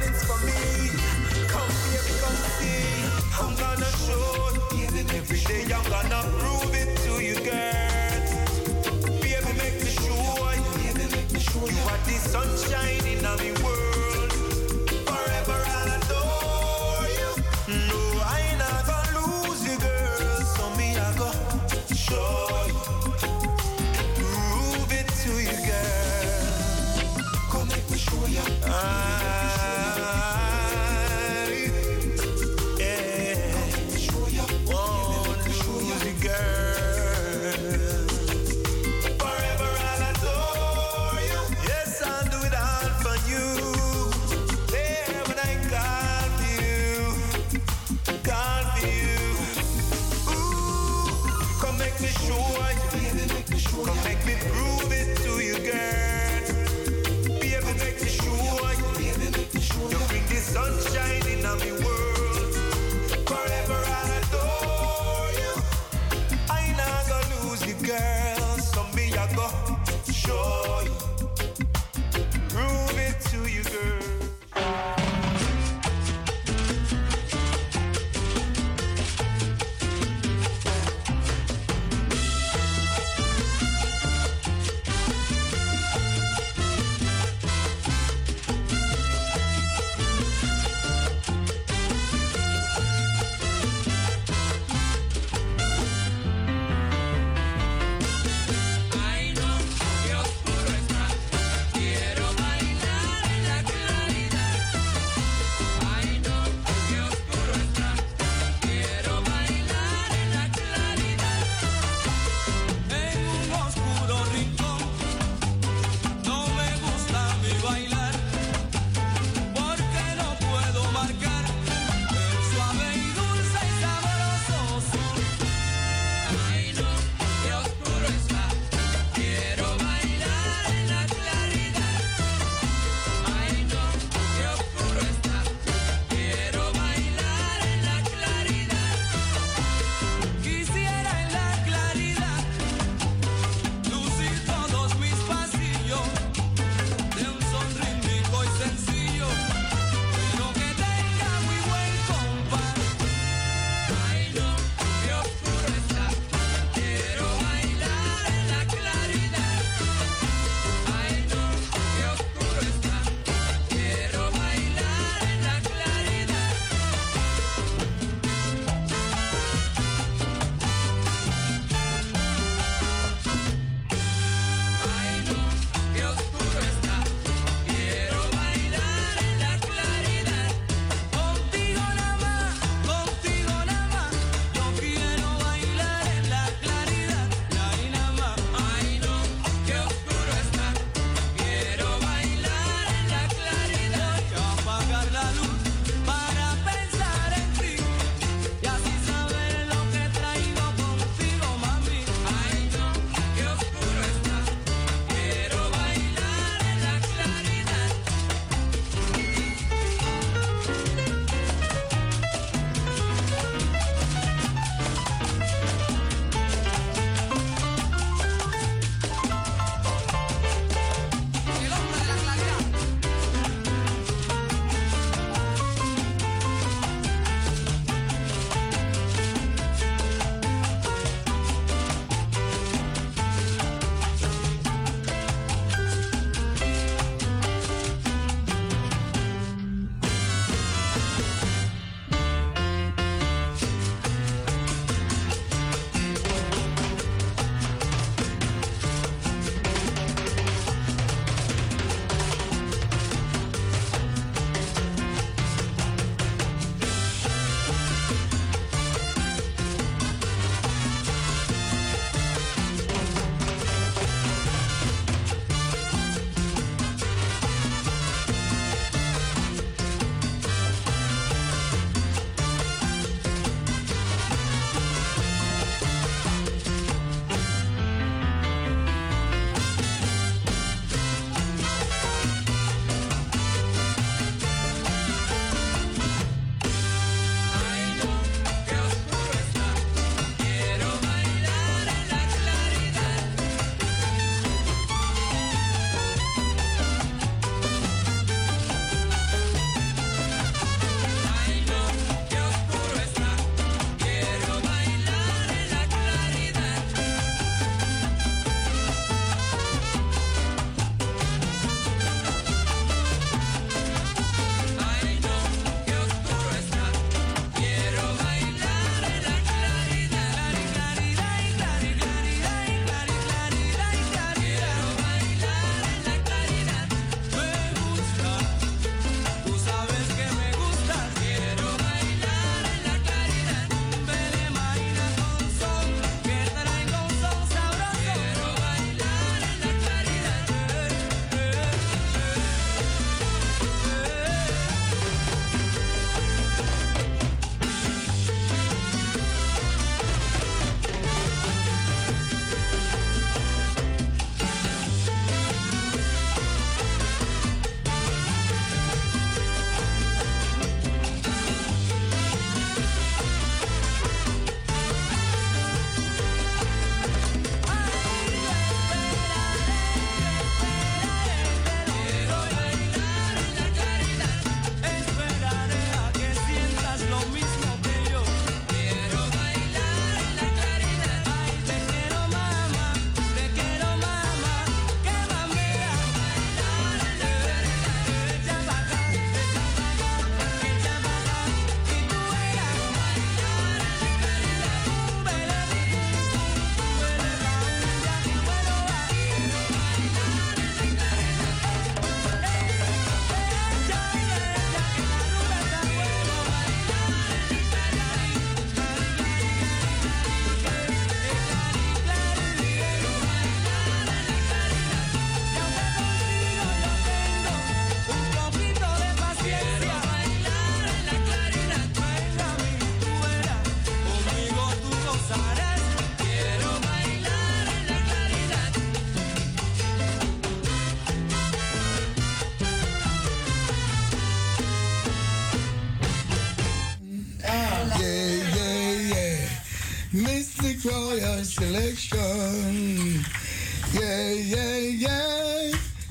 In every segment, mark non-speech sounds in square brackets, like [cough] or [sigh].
morning's for me. Come here, come see. I'm gonna show you every day I'm gonna prove it to you, girl. Baby, make me sure. You are the sunshine in my world.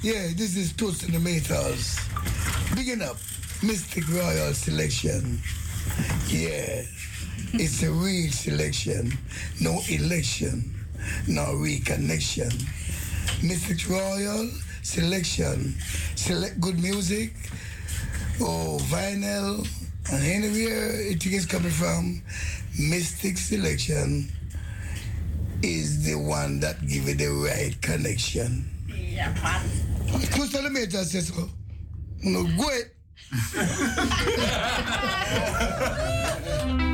Yeah, this is Toast in the Metals. Up Mystic Royal Selection. Yeah, it's a real selection. No election, no reconnection. Mystic Royal Selection. Select good music. Oh, vinyl. And anywhere it is coming from, Mystic Selection is the one that give it the right connection. Yeah, Kusole me ta sesko. No gwe. [laughs]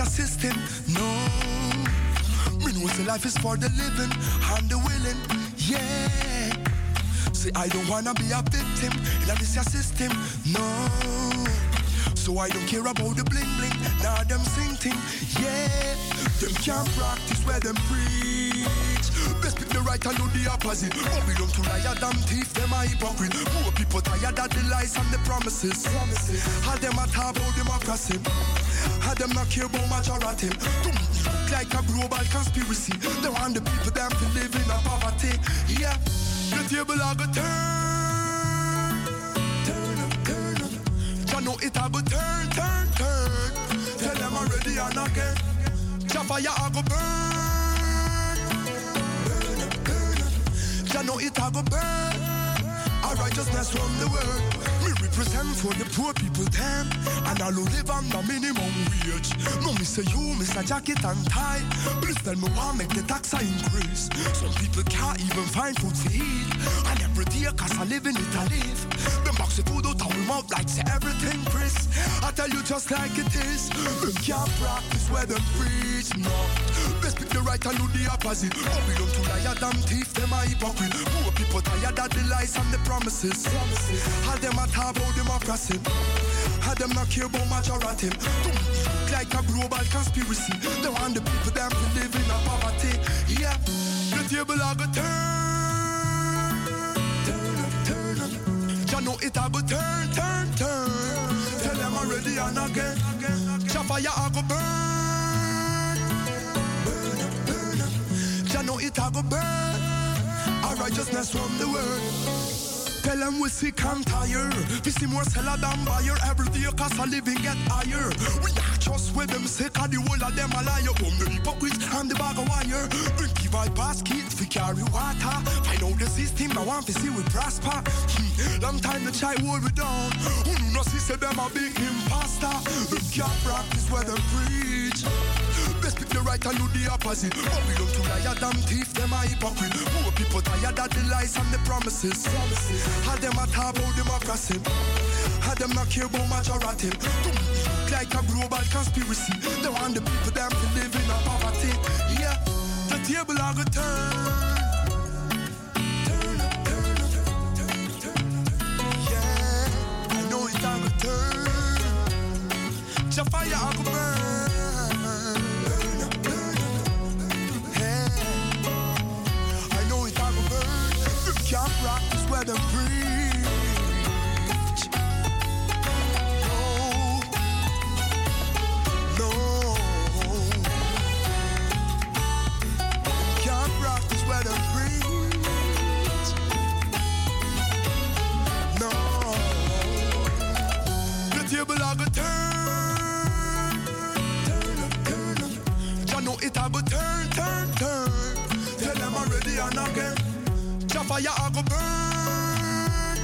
your system, no. Me know say life is for the living and the willing, yeah. Say I don't wanna be a victim in this your system, no. So I don't care about the bling bling, now them sing thing, yeah. Them can't practice where them preach. Best pick the right and do the opposite. Oh, we don't to liar, damn thief, them are hypocrite. More people tired of the lies and the promises. promises. All them a talk about democracy. All them not care about majority. Like a global conspiracy. They want the people them to live in a poverty. Yeah, the table are go turn. Turn up, turn up. Ya know it a go turn, turn, turn. Tell them I'm ready and again. Ja fire a go burn. Burn up, burn up. Ya know it a go burn. Our righteousness from the world. Me represent for the poor people them. And I will live on the minimum wage. No, me say you, Mr. Jacket and tie. Please tell me why make the tax increase. Some people can't even find food to eat. And every day, cause I live in it, I live. Them box food out my like say everything Chris. I tell you just like it is. Them can't practice where them preach, no. Best pick the right and do the opposite. Oh, we don't to liar, damn thief, them are hypocrite. Poor people tired of the lies and the promises. All them a talk about democracy. All them not care about majority. Like a global conspiracy. They want the people them to live in a poverty. Yeah, the table a go turn. It a go turn, turn, turn. Tell them I'm ready and again. Ja fire a go burn. Burn up, burn up. Ya know it a go burn. Our righteousness from the world. Tell them we sick and tired. We see more seller than buyer every day cause a living get higher. We not just with them sick and the whole of them a liar. Come the hypocrites and the bag of wire. Bring give I basket we carry water. Find out the system I want to see we prosper. Long time the child hold we down. Who not see say them a big imposter. Them can't practice where them preach. Best pick the right and do the opposite. But we don't to liar, damn thief, them a hypocrite. More people tired of the lies and the promises. All them a talk about democracy. All them not care about majority. Look like a global conspiracy. They want the people them to live in a poverty. Yeah, the table a go turn. Turn up, turn up, turn them preach. No, no. Can't practice what them preach. No. The table a go turn, turn up, turn up. Know it a go turn, turn, turn. Tell them I'm ready and again. Jah fire a go burn,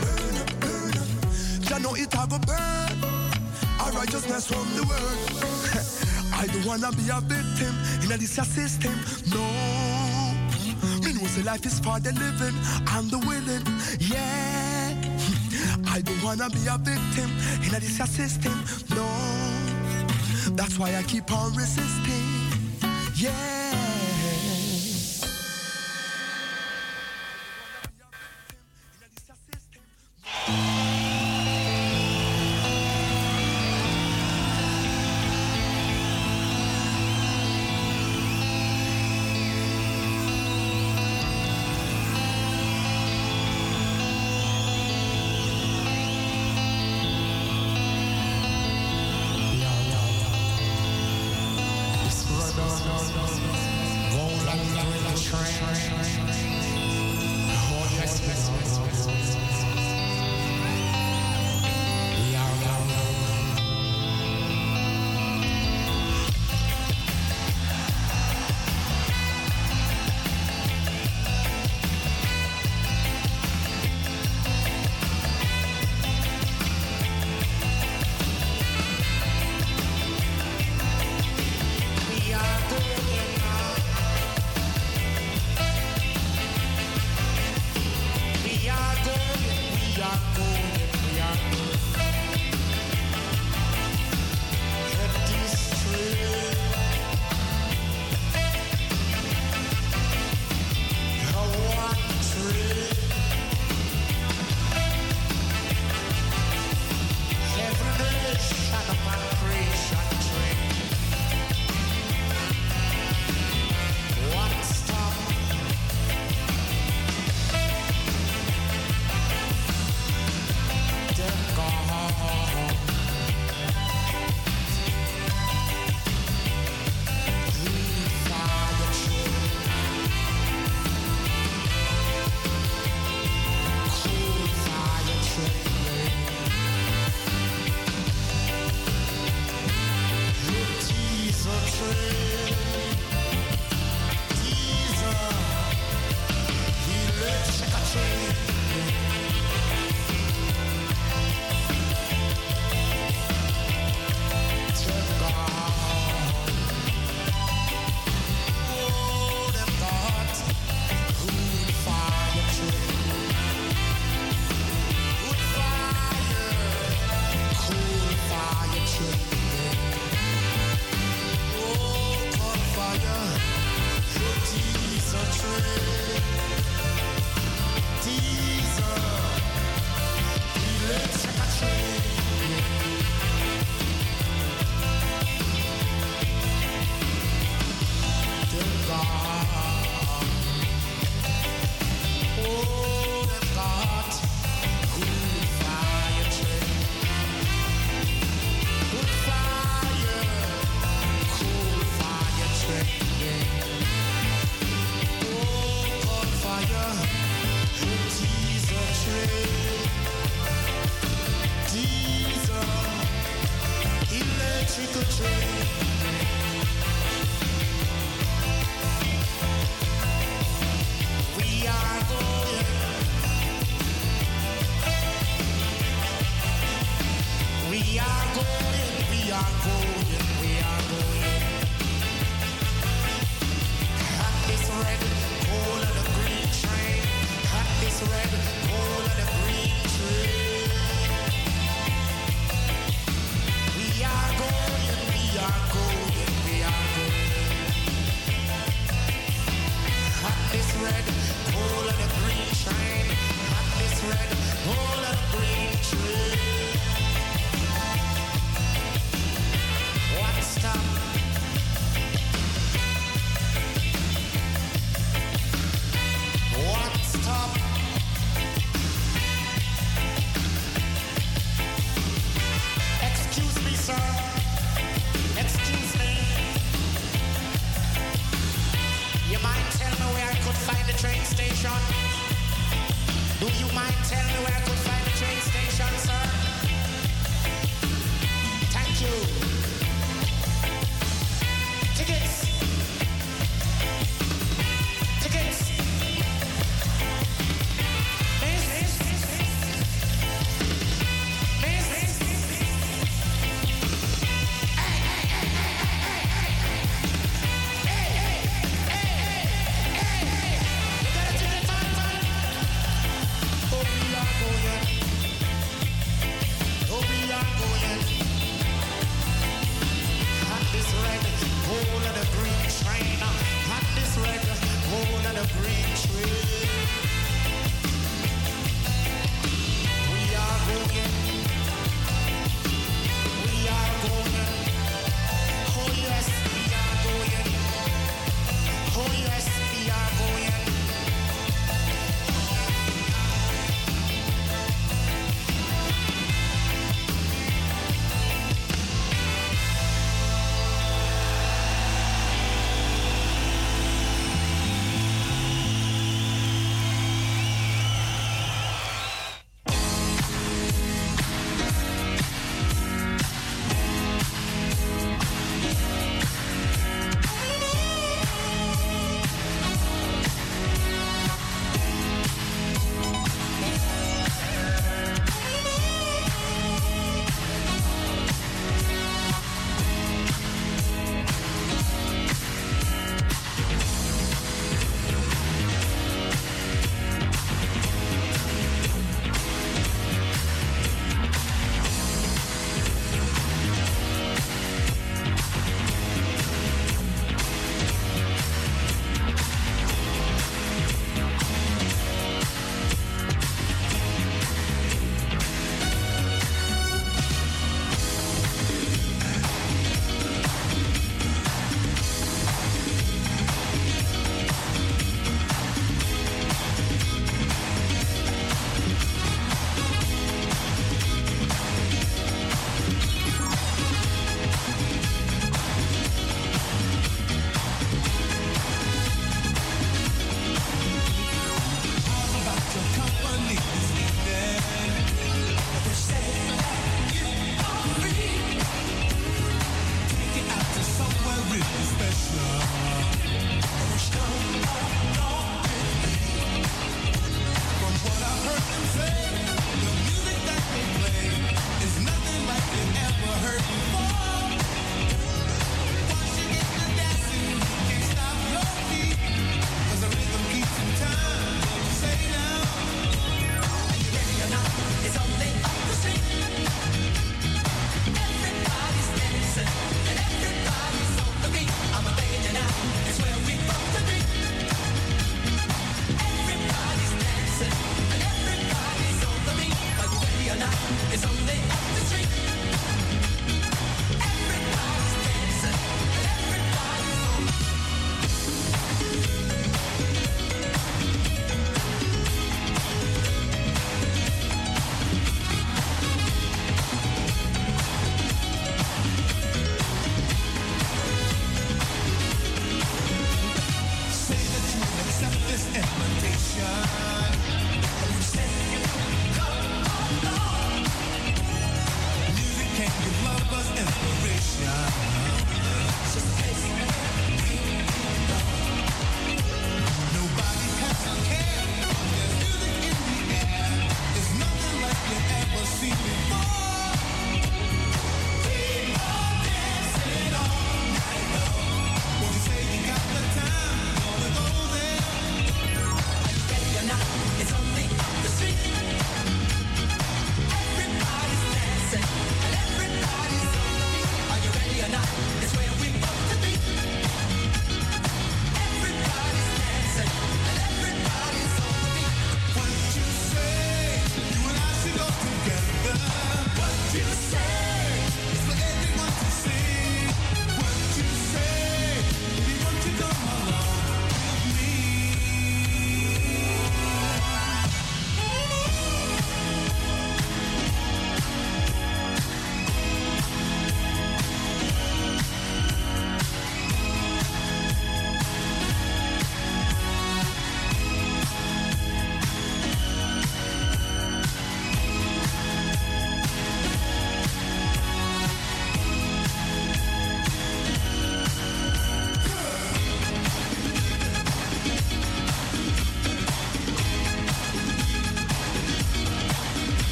burn burn up. Jah know it a go burn. Our righteousness from the world. [laughs] I don't wanna be a victim in a this system. No. Me know say life is for the living and the willing. Yeah. I don't wanna be a victim in a this system. No. That's why I keep on resisting. Yeah.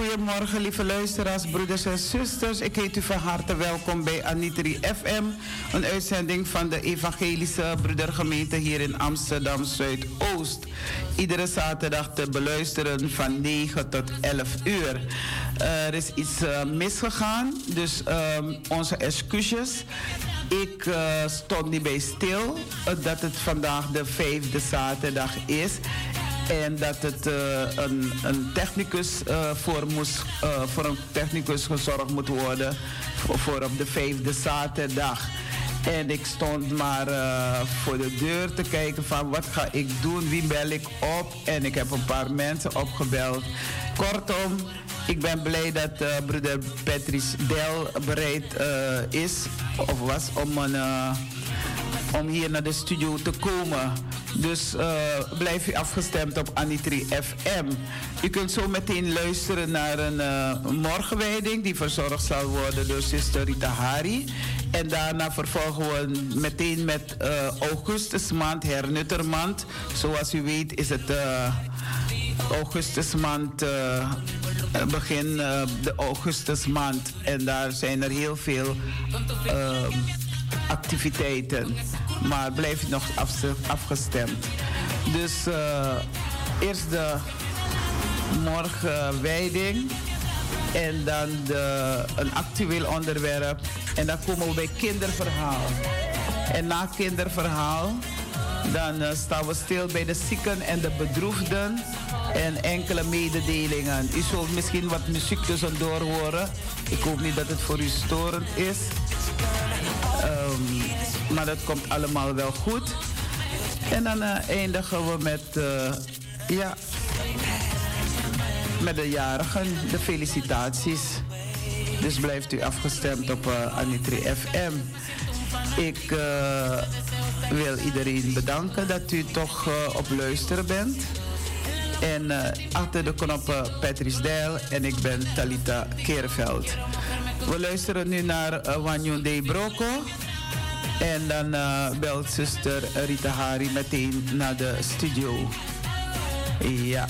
Goedemorgen, lieve luisteraars, broeders en zusters. Ik heet u van harte welkom bij Anitri FM, een uitzending van de Evangelische Broedergemeente hier in Amsterdam Zuidoost. Iedere zaterdag te beluisteren van 9 tot 11 uur. er is iets eh, misgegaan, dus ehm, onze excuses. Ik eh, stond niet bij stil eh, dat het vandaag de vijfde zaterdag is. En dat het eh, een, een technicus eh, voor, moest, eh, voor een technicus gezorgd moet worden voor, op de vijfde zaterdag. En ik stond maar voor de deur te kijken van wat ga ik doen, wie bel ik op. En ik heb een paar mensen opgebeld. Kortom, ik ben blij dat eh, broeder Patrice Del bereid is of was om een... om hier naar de studio te komen. Dus eh, blijf u afgestemd op Anitri FM. U kunt zo meteen luisteren naar een eh, morgenwijding die verzorgd zal worden door Sister Rita Hari. En daarna vervolgen we meteen met eh, augustusmaand, hernuttermaand. Zoals u weet is het augustusmaand, begin eh, de augustusmaand. En daar zijn er heel veel activiteiten. Maar blijf nog afgestemd. Dus eh, eerst de morgenwijding. En dan de, een actueel onderwerp. En dan komen we bij kinderverhaal. En na kinderverhaal, dan eh, staan we stil bij de zieken en de bedroefden. En enkele mededelingen. U zult misschien wat muziek tussendoor horen. Ik hoop niet dat het voor u storend is. Ehm, maar dat komt allemaal wel goed. En dan eh, eindigen we met, eh, ja, met de jarigen, de felicitaties. Dus blijft u afgestemd op uh, Anitri FM. Ik wil iedereen bedanken dat u toch eh, op luisteren bent. En eh, achter de knoppen Patrice Dijl en ik ben Talita Keerveld. We luisteren nu naar uh, Wanyon De Broco. En dan eh, belt zuster Rita Hari meteen naar de studio. Ja,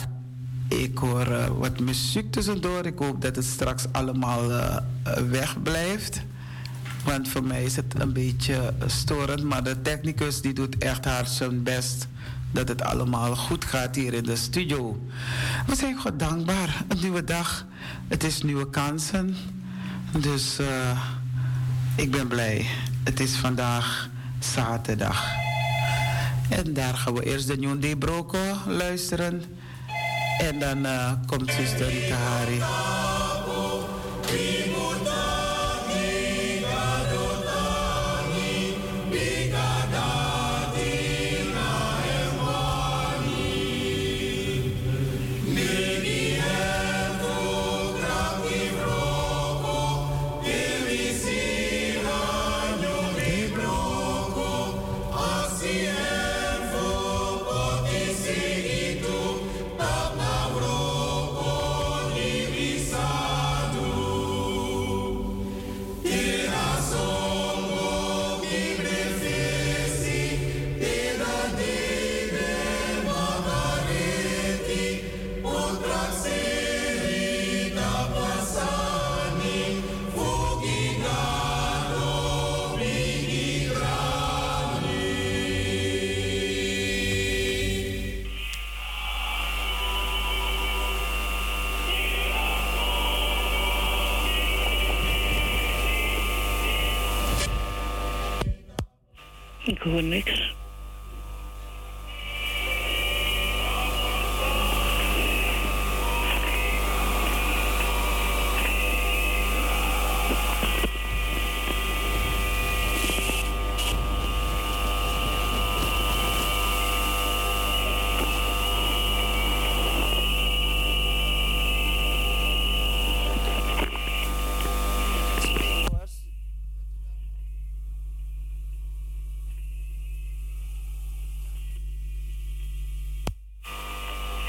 ik hoor eh, wat muziek tussendoor. Ik hoop dat het straks allemaal eh, eh, weg blijft. Want voor mij is het een beetje storend. Maar de technicus die doet echt hard zijn best dat het allemaal goed gaat hier in de studio. We zijn God dankbaar. Een nieuwe dag. Het is nieuwe kansen. Dus eh, ik ben blij. Het is vandaag zaterdag. En daar gaan we eerst de Nyon de Broco luisteren. En dan eh, komt zuster Rita. Ik hoor niks.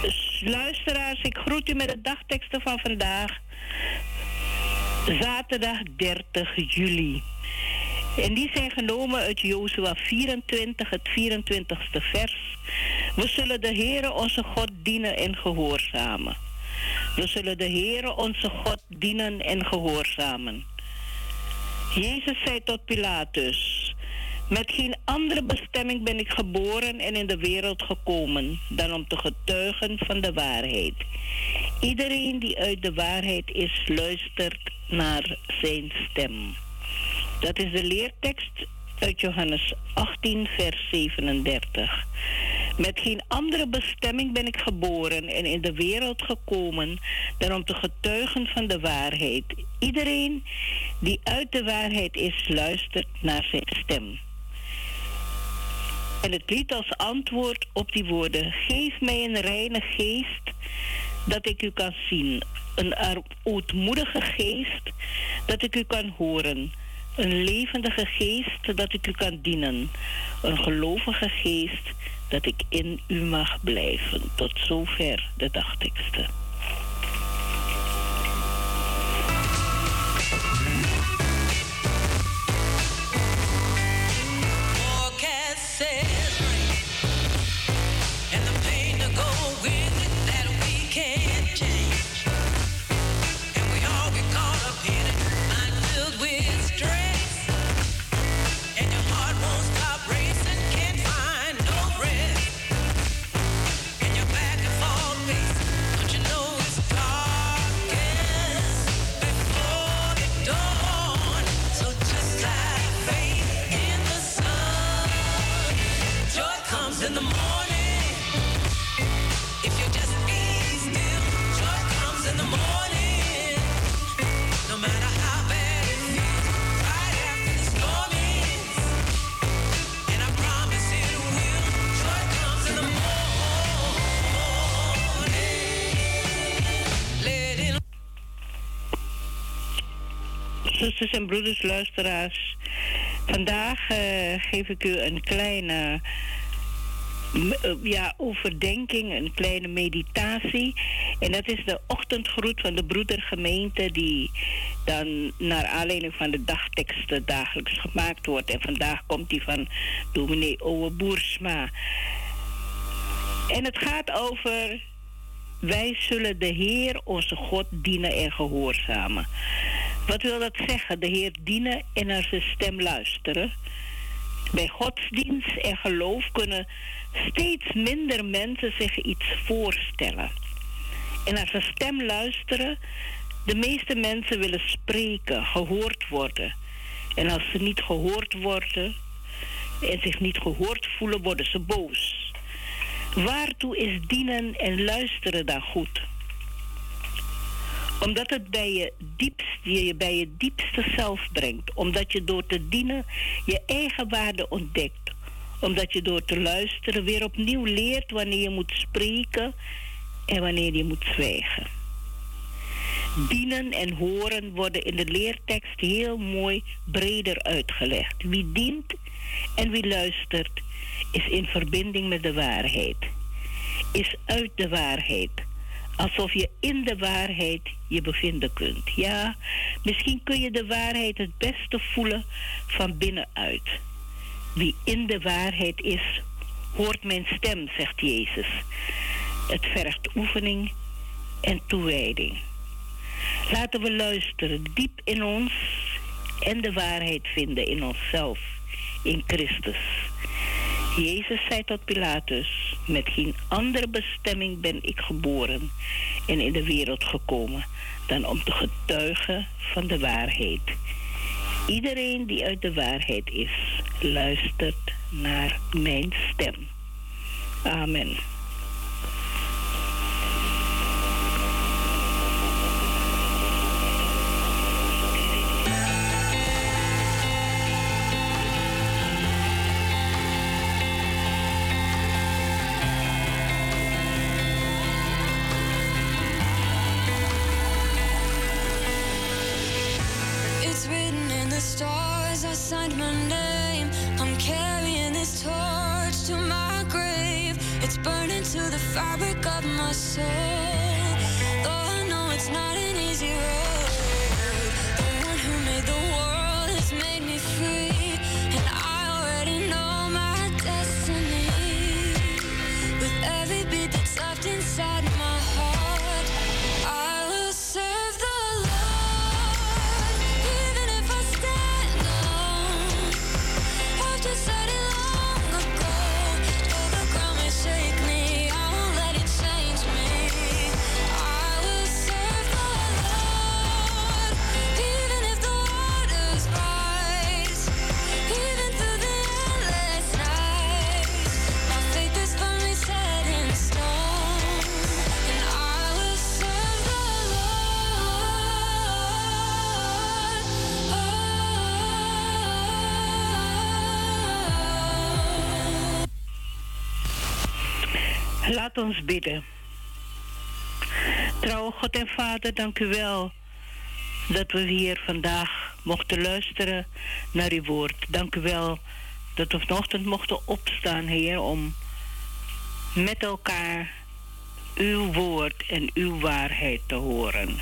Dus luisteraars, ik groet u met van vandaag. Zaterdag 30 juli. En die zijn genomen uit Jozua 24, het 24ste vers. We zullen de Heere onze God dienen en gehoorzamen. We zullen de Heere onze God dienen en gehoorzamen. Jezus zei tot Pilatus: Met geen andere bestemming ben ik geboren en in de wereld gekomen dan om te getuigen van de waarheid. Iedereen die uit de waarheid is, luistert naar zijn stem. Dat is de leertekst uit Johannes 18, vers 37. Met geen andere bestemming ben ik geboren en in de wereld gekomen dan om te getuigen van de waarheid. Iedereen die uit de waarheid is, luistert naar zijn stem. En het lied als antwoord op die woorden: Geef mij een reine geest, dat ik u kan zien. Een ootmoedige geest, dat ik u kan horen. Een levendige geest, dat ik u kan dienen. Een gelovige geest, dat ik in u mag blijven. Tot zover de dagteksten. Zusters en broeders, luisteraars. Vandaag eh, geef ik u een kleine eh, ja, overdenking, een kleine meditatie. En dat is de ochtendgroet van de broedergemeente die dan naar aanleiding van de dagteksten dagelijks gemaakt wordt. En vandaag komt die van dominee Owe Boersma. En het gaat over wij zullen de Heer onze God dienen en gehoorzamen. Wat wil dat zeggen? De Heer dienen en naar zijn stem luisteren. Bij godsdienst en geloof kunnen steeds minder mensen zich iets voorstellen. En naar zijn stem luisteren, de meeste mensen willen spreken, gehoord worden. En als ze niet gehoord worden en zich niet gehoord voelen, worden ze boos. Waartoe is dienen en luisteren dan goed? Omdat het bij je, diepst, je bij je diepste zelf brengt. Omdat je door te dienen je eigen waarde ontdekt. Omdat je door te luisteren weer opnieuw leert wanneer je moet spreken en wanneer je moet zwijgen. Dienen en horen worden in de leertekst heel mooi breder uitgelegd. Wie dient en wie luistert is in verbinding met de waarheid. Is uit de waarheid. Alsof je in de waarheid je bevinden kunt. Ja, misschien kun je de waarheid het beste voelen van binnenuit. Wie in de waarheid is, hoort mijn stem, zegt Jezus. Het vergt oefening en toewijding. Laten we luisteren diep in ons en de waarheid vinden in onszelf, in Christus. Jezus zei tot Pilatus: Met geen andere bestemming ben ik geboren en in de wereld gekomen dan om te getuigen van de waarheid. Iedereen die uit de waarheid is, luistert naar mijn stem. Amen. Ons bidden. Trouwe God en Vader, dank u wel dat we hier vandaag mochten luisteren naar uw woord. Dank u wel dat we vanochtend mochten opstaan, Heer, om met elkaar uw woord en uw waarheid te horen.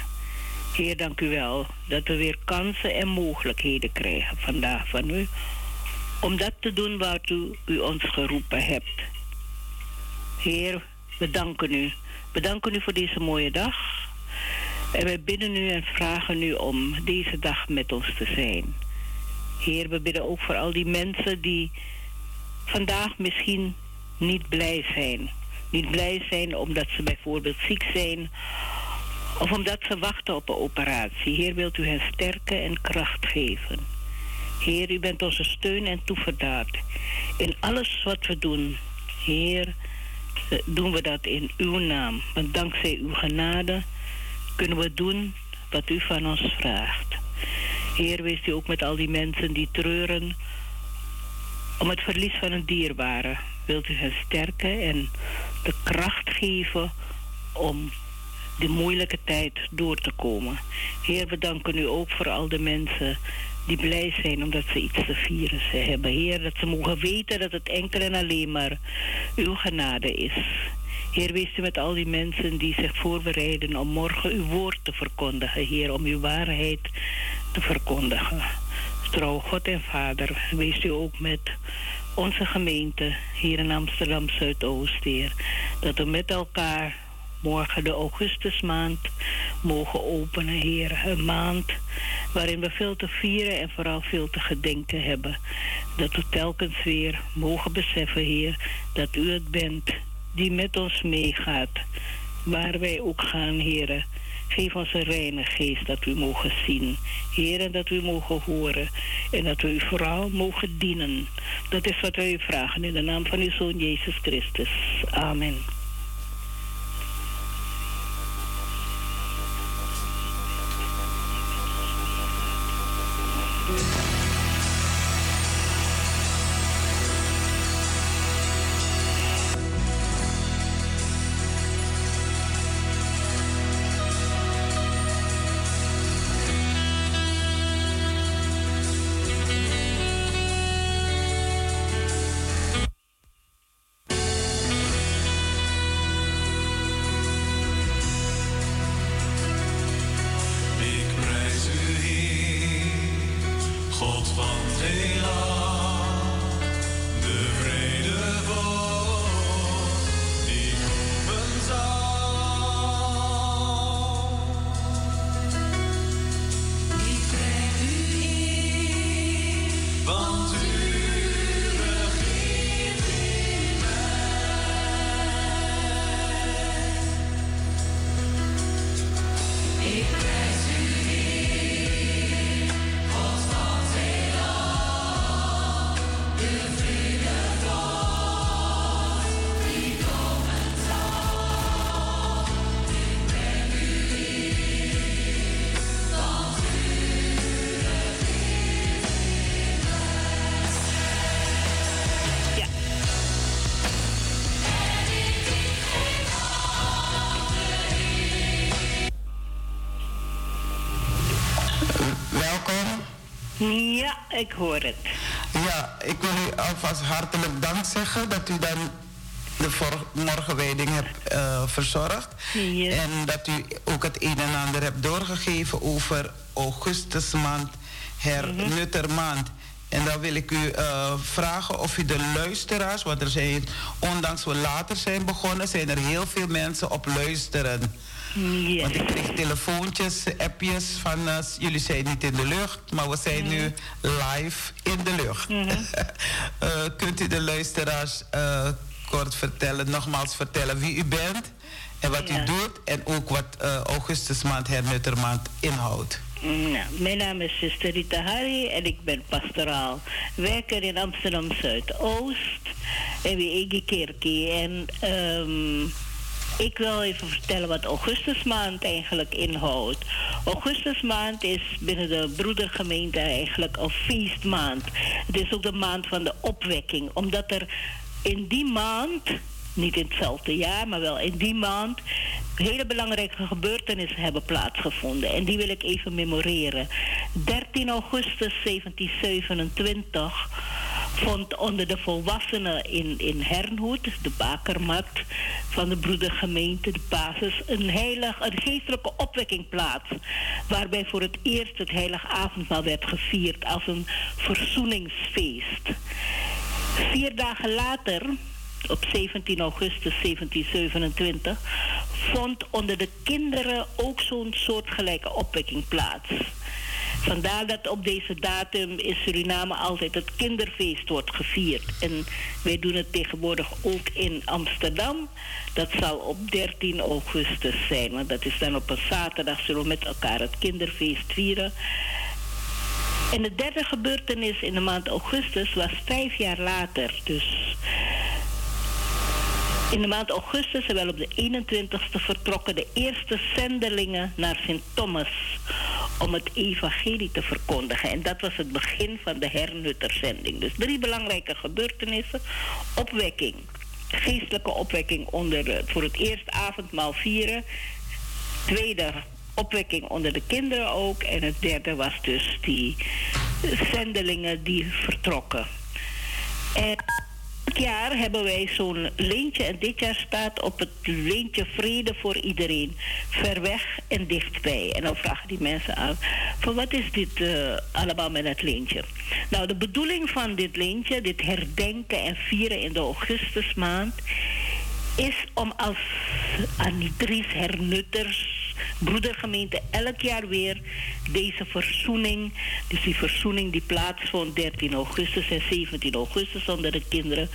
Heer, dank u wel dat we weer kansen en mogelijkheden krijgen vandaag van u om dat te doen u, u ons geroepen hebt. Heer, we danken u. We danken u voor deze mooie dag. En wij bidden u en vragen u om deze dag met ons te zijn. Heer, we bidden ook voor al die mensen die vandaag misschien niet blij zijn. Niet blij zijn omdat ze bijvoorbeeld ziek zijn of omdat ze wachten op een operatie. Heer, wilt u hen sterken en kracht geven. Heer, u bent onze steun en toeverdaad. In alles wat we doen, Heer, doen we dat in uw naam. Want dankzij uw genade kunnen we doen wat u van ons vraagt. Heer, wees u ook met al die mensen die treuren om het verlies van een dierbare. Wilt u hen sterken en de kracht geven om de moeilijke tijd door te komen. Heer, we danken u ook voor al de mensen die blij zijn omdat ze iets te vieren ze hebben. Heer, dat ze mogen weten dat het enkel en alleen maar uw genade is. Heer, wees u met al die mensen die zich voorbereiden om morgen uw woord te verkondigen. Heer, om uw waarheid te verkondigen. Trouw God en Vader, wees u ook met onze gemeente hier in Amsterdam Zuidoost, Heer. Dat we met elkaar morgen de augustusmaand mogen openen, Heer. Een maand waarin we veel te vieren en vooral veel te gedenken hebben. Dat we telkens weer mogen beseffen, Heer, dat u het bent die met ons meegaat. Waar wij ook gaan, Heer. Geef ons een reine geest dat we mogen zien. Heer, en dat we mogen horen. En dat we u vooral mogen dienen. Dat is wat wij u vragen in de naam van uw Zoon Jezus Christus. Amen. Hoor het. Ja, ik wil u alvast hartelijk dank zeggen dat u dan de morgenwijding hebt eh, verzorgd. En dat u ook het een en ander hebt doorgegeven over augustusmaand, hernuttermaand. En dan wil ik u eh, vragen of u de luisteraars, want er zijn, ondanks we later zijn begonnen, zijn er heel veel mensen op luisteren. Yes. Want ik kreeg telefoontjes, appjes van eh, jullie zijn niet in de lucht, maar we zijn nu live in de lucht. [laughs] Eh, kunt u de luisteraars eh, kort vertellen, nogmaals vertellen wie u bent en wat Ja. u doet en ook wat augustusmaand, hernuttermaand inhoudt? Nou, mijn naam is Sister Rita Harry en ik ben pastoraal werker in Amsterdam Zuidoost en Ege Kerkie. En ehm, ik wil even vertellen wat augustusmaand eigenlijk inhoudt. Augustusmaand is binnen de broedergemeente eigenlijk een feestmaand. Het is ook de maand van de opwekking, omdat er in die maand niet in hetzelfde jaar, maar wel in die maand, hele belangrijke gebeurtenissen hebben plaatsgevonden. En die wil ik even memoreren. 13 augustus 1727 vond onder de volwassenen in, in Hernhoed, de bakermat van de broedergemeente, de basis, een, heilig, een geestelijke opwekking plaats. Waarbij voor het eerst het heilig avondmaal werd gevierd als een verzoeningsfeest. Vier dagen later, op 17 augustus 1727, vond onder de kinderen ook zo'n soortgelijke opwekking plaats. Vandaar dat op deze datum in Suriname altijd het kinderfeest wordt gevierd. En wij doen het tegenwoordig ook in Amsterdam. Dat zal op 13 augustus zijn, want dat is dan op een zaterdag zullen we met elkaar het kinderfeest vieren. En de derde gebeurtenis in de maand augustus was vijf jaar later. Dus in de maand augustus zijn wel op de 21ste vertrokken de eerste zendelingen naar Sint Thomas om het evangelie te verkondigen. En dat was het begin van de hernutterzending. Dus drie belangrijke gebeurtenissen. Opwekking, geestelijke opwekking onder, eh, voor het eerst avondmaal vieren. Tweede, opwekking onder de kinderen ook. En het derde was dus die zendelingen die vertrokken. En elk jaar hebben wij zo'n lintje en dit jaar staat op het lintje vrede voor iedereen. Ver weg en dichtbij. En dan vragen die mensen aan, van wat is dit eh, allemaal met het lintje? Nou, de bedoeling van dit lintje, dit herdenken en vieren in de augustusmaand, is om als Anitries hernutters, broedergemeente, elk jaar weer deze verzoening, dus die verzoening die plaatsvond 13 augustus en 17 augustus onder de kinderen,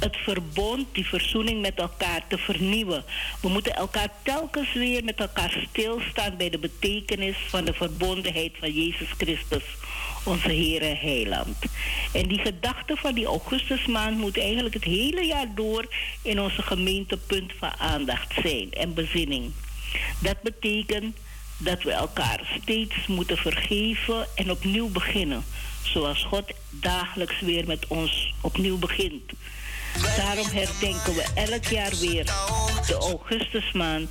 het verbond, die verzoening met elkaar te vernieuwen. We moeten elkaar telkens weer met elkaar stilstaan bij de betekenis van de verbondenheid van Jezus Christus onze Heere Heiland. En die gedachte van die augustusmaand moet eigenlijk het hele jaar door in onze gemeente punt van aandacht zijn en bezinning. Dat betekent dat we elkaar steeds moeten vergeven en opnieuw beginnen. Zoals God dagelijks weer met ons opnieuw begint. Daarom herdenken we elk jaar weer de augustusmaand.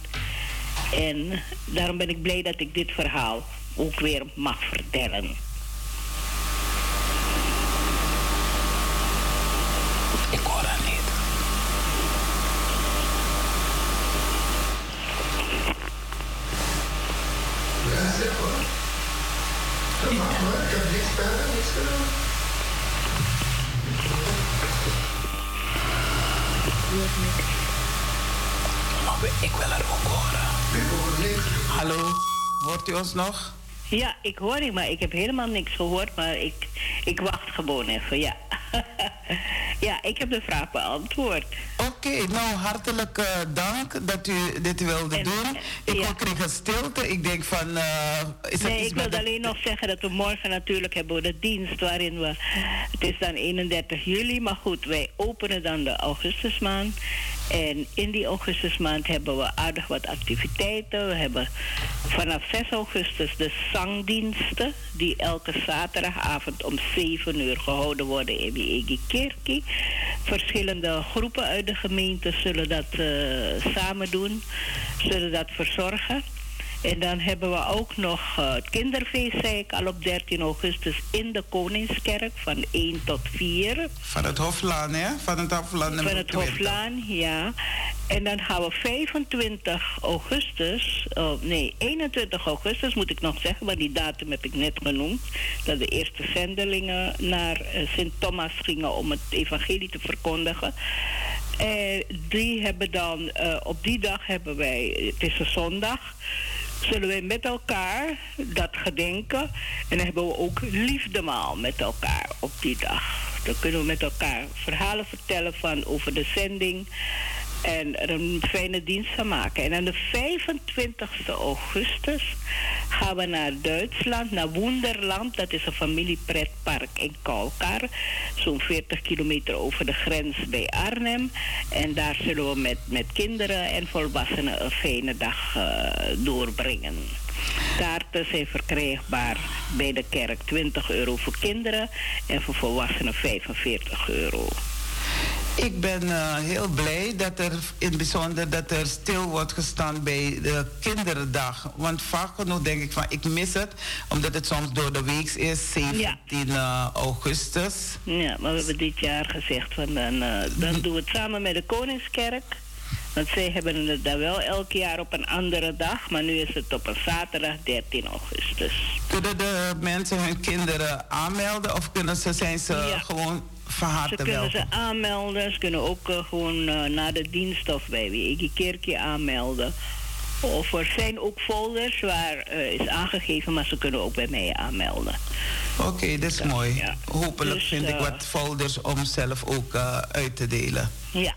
En daarom ben ik blij dat ik dit verhaal ook weer mag vertellen. Ik hoor haar niet. Maar we- ik wil haar ook horen. Hallo, hoort u ons nog? Ja, ik hoor u, maar ik heb helemaal niks gehoord. Maar ik, ik wacht gewoon even, ja. [laughs] ja, ik heb de vraag beantwoord. Oké, nou hartelijk eh, dank dat u dit wilde doen. Ik ja. kreeg een stilte. Ik denk van, eh, is dat Nee, iets ik de- alleen nog zeggen dat we morgen natuurlijk hebben we de dienst waarin we... Het is dan 31 juli, maar goed, wij openen dan de augustusmaand. En in die augustusmaand hebben we aardig wat activiteiten. We hebben vanaf 6 augustus de zangdiensten... die elke zaterdagavond om 7 uur gehouden worden in die Egi Kerkie. Verschillende groepen uit de gemeente zullen dat eh, samen doen. Zullen dat verzorgen. En dan hebben we ook nog eh, het kinderfeest, zei ik al op 13 augustus in de Koningskerk van 1 tot 4. Van het Hoflaan, hè? Van het Hoflaan Van het 20. Hoflaan, ja. En dan gaan we 25 augustus, oh, nee, 21 augustus moet ik nog zeggen, maar die datum heb ik net genoemd. Dat de eerste zendelingen naar eh, Sint Thomas gingen om het evangelie te verkondigen. Eh, die hebben dan, op die dag hebben wij, het is een zondag, zullen wij met elkaar dat gedenken. En hebben we ook liefdemaal met elkaar op die dag. Dan kunnen we met elkaar verhalen vertellen van over de zending. En er een fijne dienst van maken. En aan de 25 augustus gaan we naar Duitsland, naar Wonderland. Dat is een familiepretpark in Kalkar. Zo'n 40 kilometer over de grens bij Arnhem. En daar zullen we met, met kinderen en volwassenen een fijne dag eh, doorbrengen. Kaarten zijn verkrijgbaar bij de kerk 20 euro voor kinderen en voor volwassenen 45 euro. Ik ben eh, heel blij dat er in het bijzonder dat er stil wordt gestaan bij de kinderdag. Want vaak genoeg denk ik van ik mis het, omdat het soms door de week is, 17 eh, augustus. Ja, maar we hebben dit jaar gezegd van dan, eh, dan doen we het samen met de Koningskerk. Want zij hebben het dan wel elk jaar op een andere dag, maar nu is het op een zaterdag 13 augustus. Kunnen de mensen hun kinderen aanmelden of kunnen ze, zijn ze gewoon van Ze kunnen welkom? ze aanmelden, ze kunnen ook eh, gewoon eh, na de dienst of bij wie Kerkje aanmelden. Of er zijn ook folders waar eh, is aangegeven, maar ze kunnen ook bij mij aanmelden. Oké, dat is mooi. Hopelijk Dus, vind ik wat folders om zelf ook uit te delen. Ja,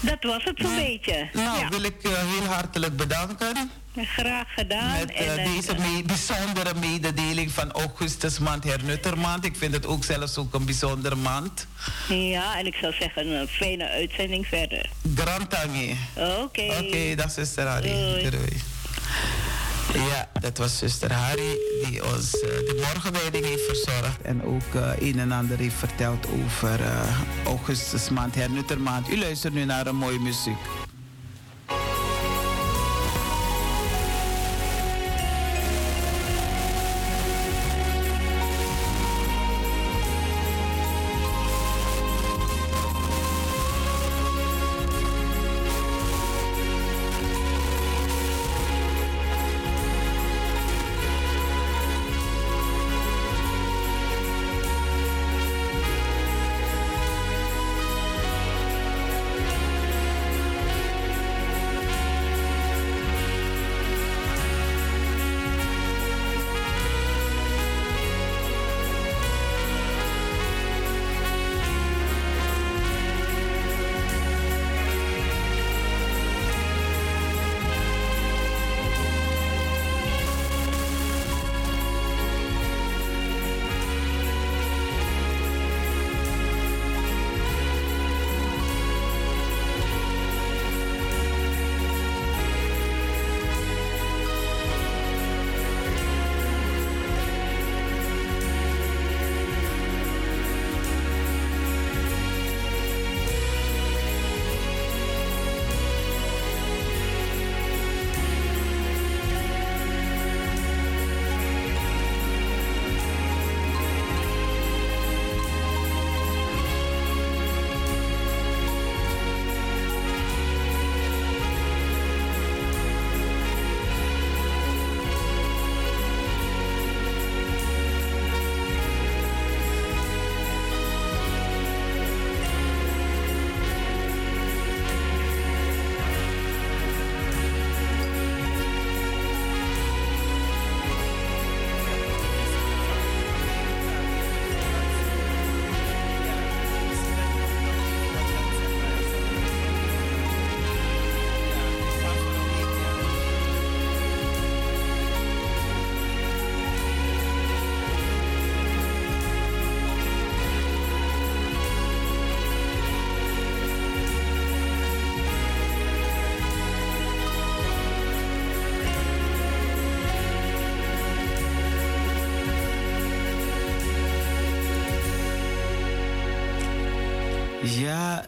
dat was het zo'n beetje. Nou, ja. wil ik eh, heel hartelijk bedanken. Graag gedaan. Met eh, en, eh, deze me- bijzondere mededeling van augustusmaand, hernuttermaand. Ik vind het ook zelfs ook een bijzondere maand. Ja, en ik zou zeggen een fijne uitzending verder. Grand. Oké. Oké, dag zuster Harry. Doei. Doei. Ja, dat was zuster Harry die ons eh, de morgenwijding heeft verzorgd. En ook eh, een en ander heeft verteld over eh, augustusmaand, hernuttermaand. U luistert nu naar een mooie muziek.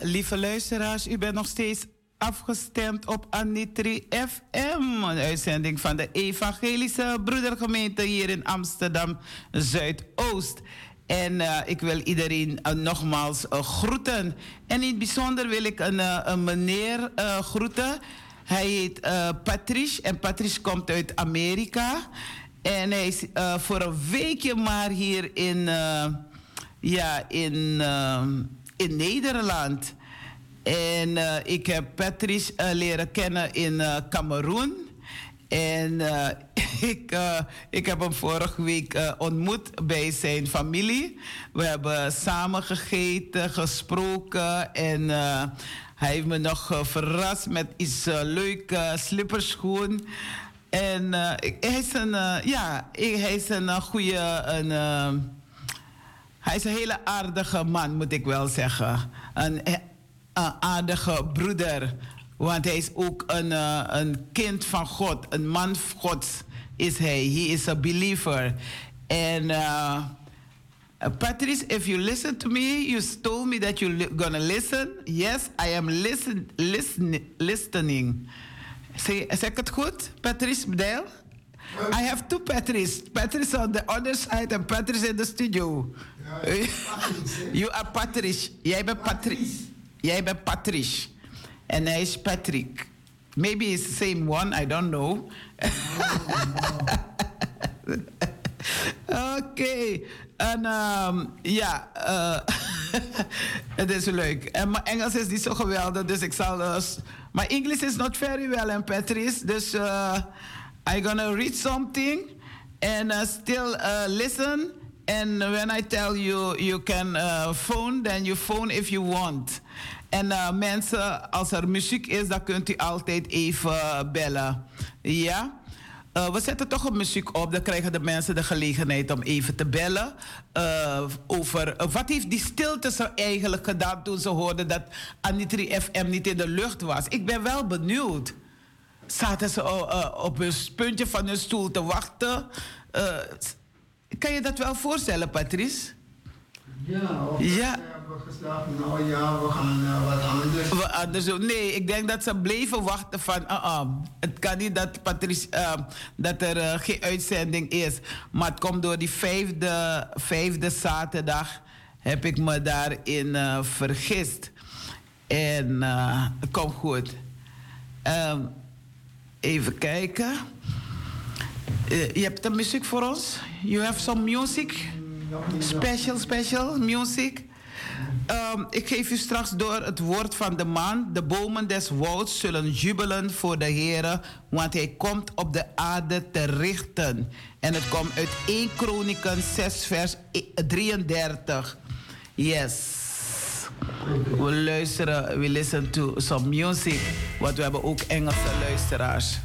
Lieve luisteraars, u bent nog steeds afgestemd op Anitri FM. Een uitzending van de Evangelische Broedergemeente hier in Amsterdam Zuidoost. En eh, ik wil iedereen eh, nogmaals eh, groeten. En in het bijzonder wil ik een, een meneer groeten. Hij heet Patrice en Patrice komt uit Amerika. En hij is voor een weekje maar hier in, ja, in, eh, in Nederland. En eh, ik heb Patrice eh, leren kennen in eh Cameroen. En [laughs] ik, ik heb hem vorige week ontmoet bij zijn familie. We hebben samen gegeten, gesproken. En hij heeft me nog verrast met iets uh, leuk uh, slipperschoen. En ik- hij is een, ja, hij is een uh, goede... Een, hij is een hele aardige man, moet ik wel zeggen. Een, eh, een aardige broeder. Want hij is ook een, eh, een kind van God. Een man Gods is hij. He is a believer. En uh, Patrice, if you listen to me, you told me that you're gonna listen. Yes, I am listen, listen, listening. Zeg ik het goed, Patrice Bdel? I have two Patrice. Patrice on the other side and Patrice in the studio. [laughs] you are Patrice. Jij bent Patrice. Jij bent Patrice. En hij is Patrick. Maybe it's the same one, I don't know. [laughs] Oké. En ehm, ja, eh, [laughs] het is leuk. En mijn Engels is niet zo geweldig, dus ik zal... eh, s- my English is not very well, en Patrice. Dus uh, I'm gonna read something and uh, still listen. And when I tell you you can uh, phone, then you phone if you want. En uh, mensen, als er muziek is, dan kunt u altijd even bellen. Ja? Uh, we zetten toch een muziek op, dan krijgen de mensen de gelegenheid om even te bellen. uh, over uh, wat heeft die stilte ze eigenlijk gedaan toen ze hoorden dat Anitri FM niet in de lucht was. Ik ben wel benieuwd. Zaten ze op een puntje van hun stoel te wachten? Uh, kan je dat wel voorstellen, Patrice? Ja, of Ja. hebben. Nou ja, we gaan eh, wat anders. We anders doen. Nee, ik denk dat ze bleven wachten van... ah, ah, het kan niet dat, Patrice, eh, dat er eh, geen uitzending is. Maar het komt door die vijfde, vijfde zaterdag... heb ik me daarin vergist. En het komt goed. Ehm, even kijken. Je hebt de muziek voor ons? You have some music? Special, special music? Ehm, ik geef u straks door het woord van de man. De bomen des wouds zullen jubelen voor de Heer, want hij komt op de aarde te richten. En het komt uit 1 Kronieken 6, vers 33. Yes. We luisteren, we listen to some music, want we hebben ook Engelse luisteraars.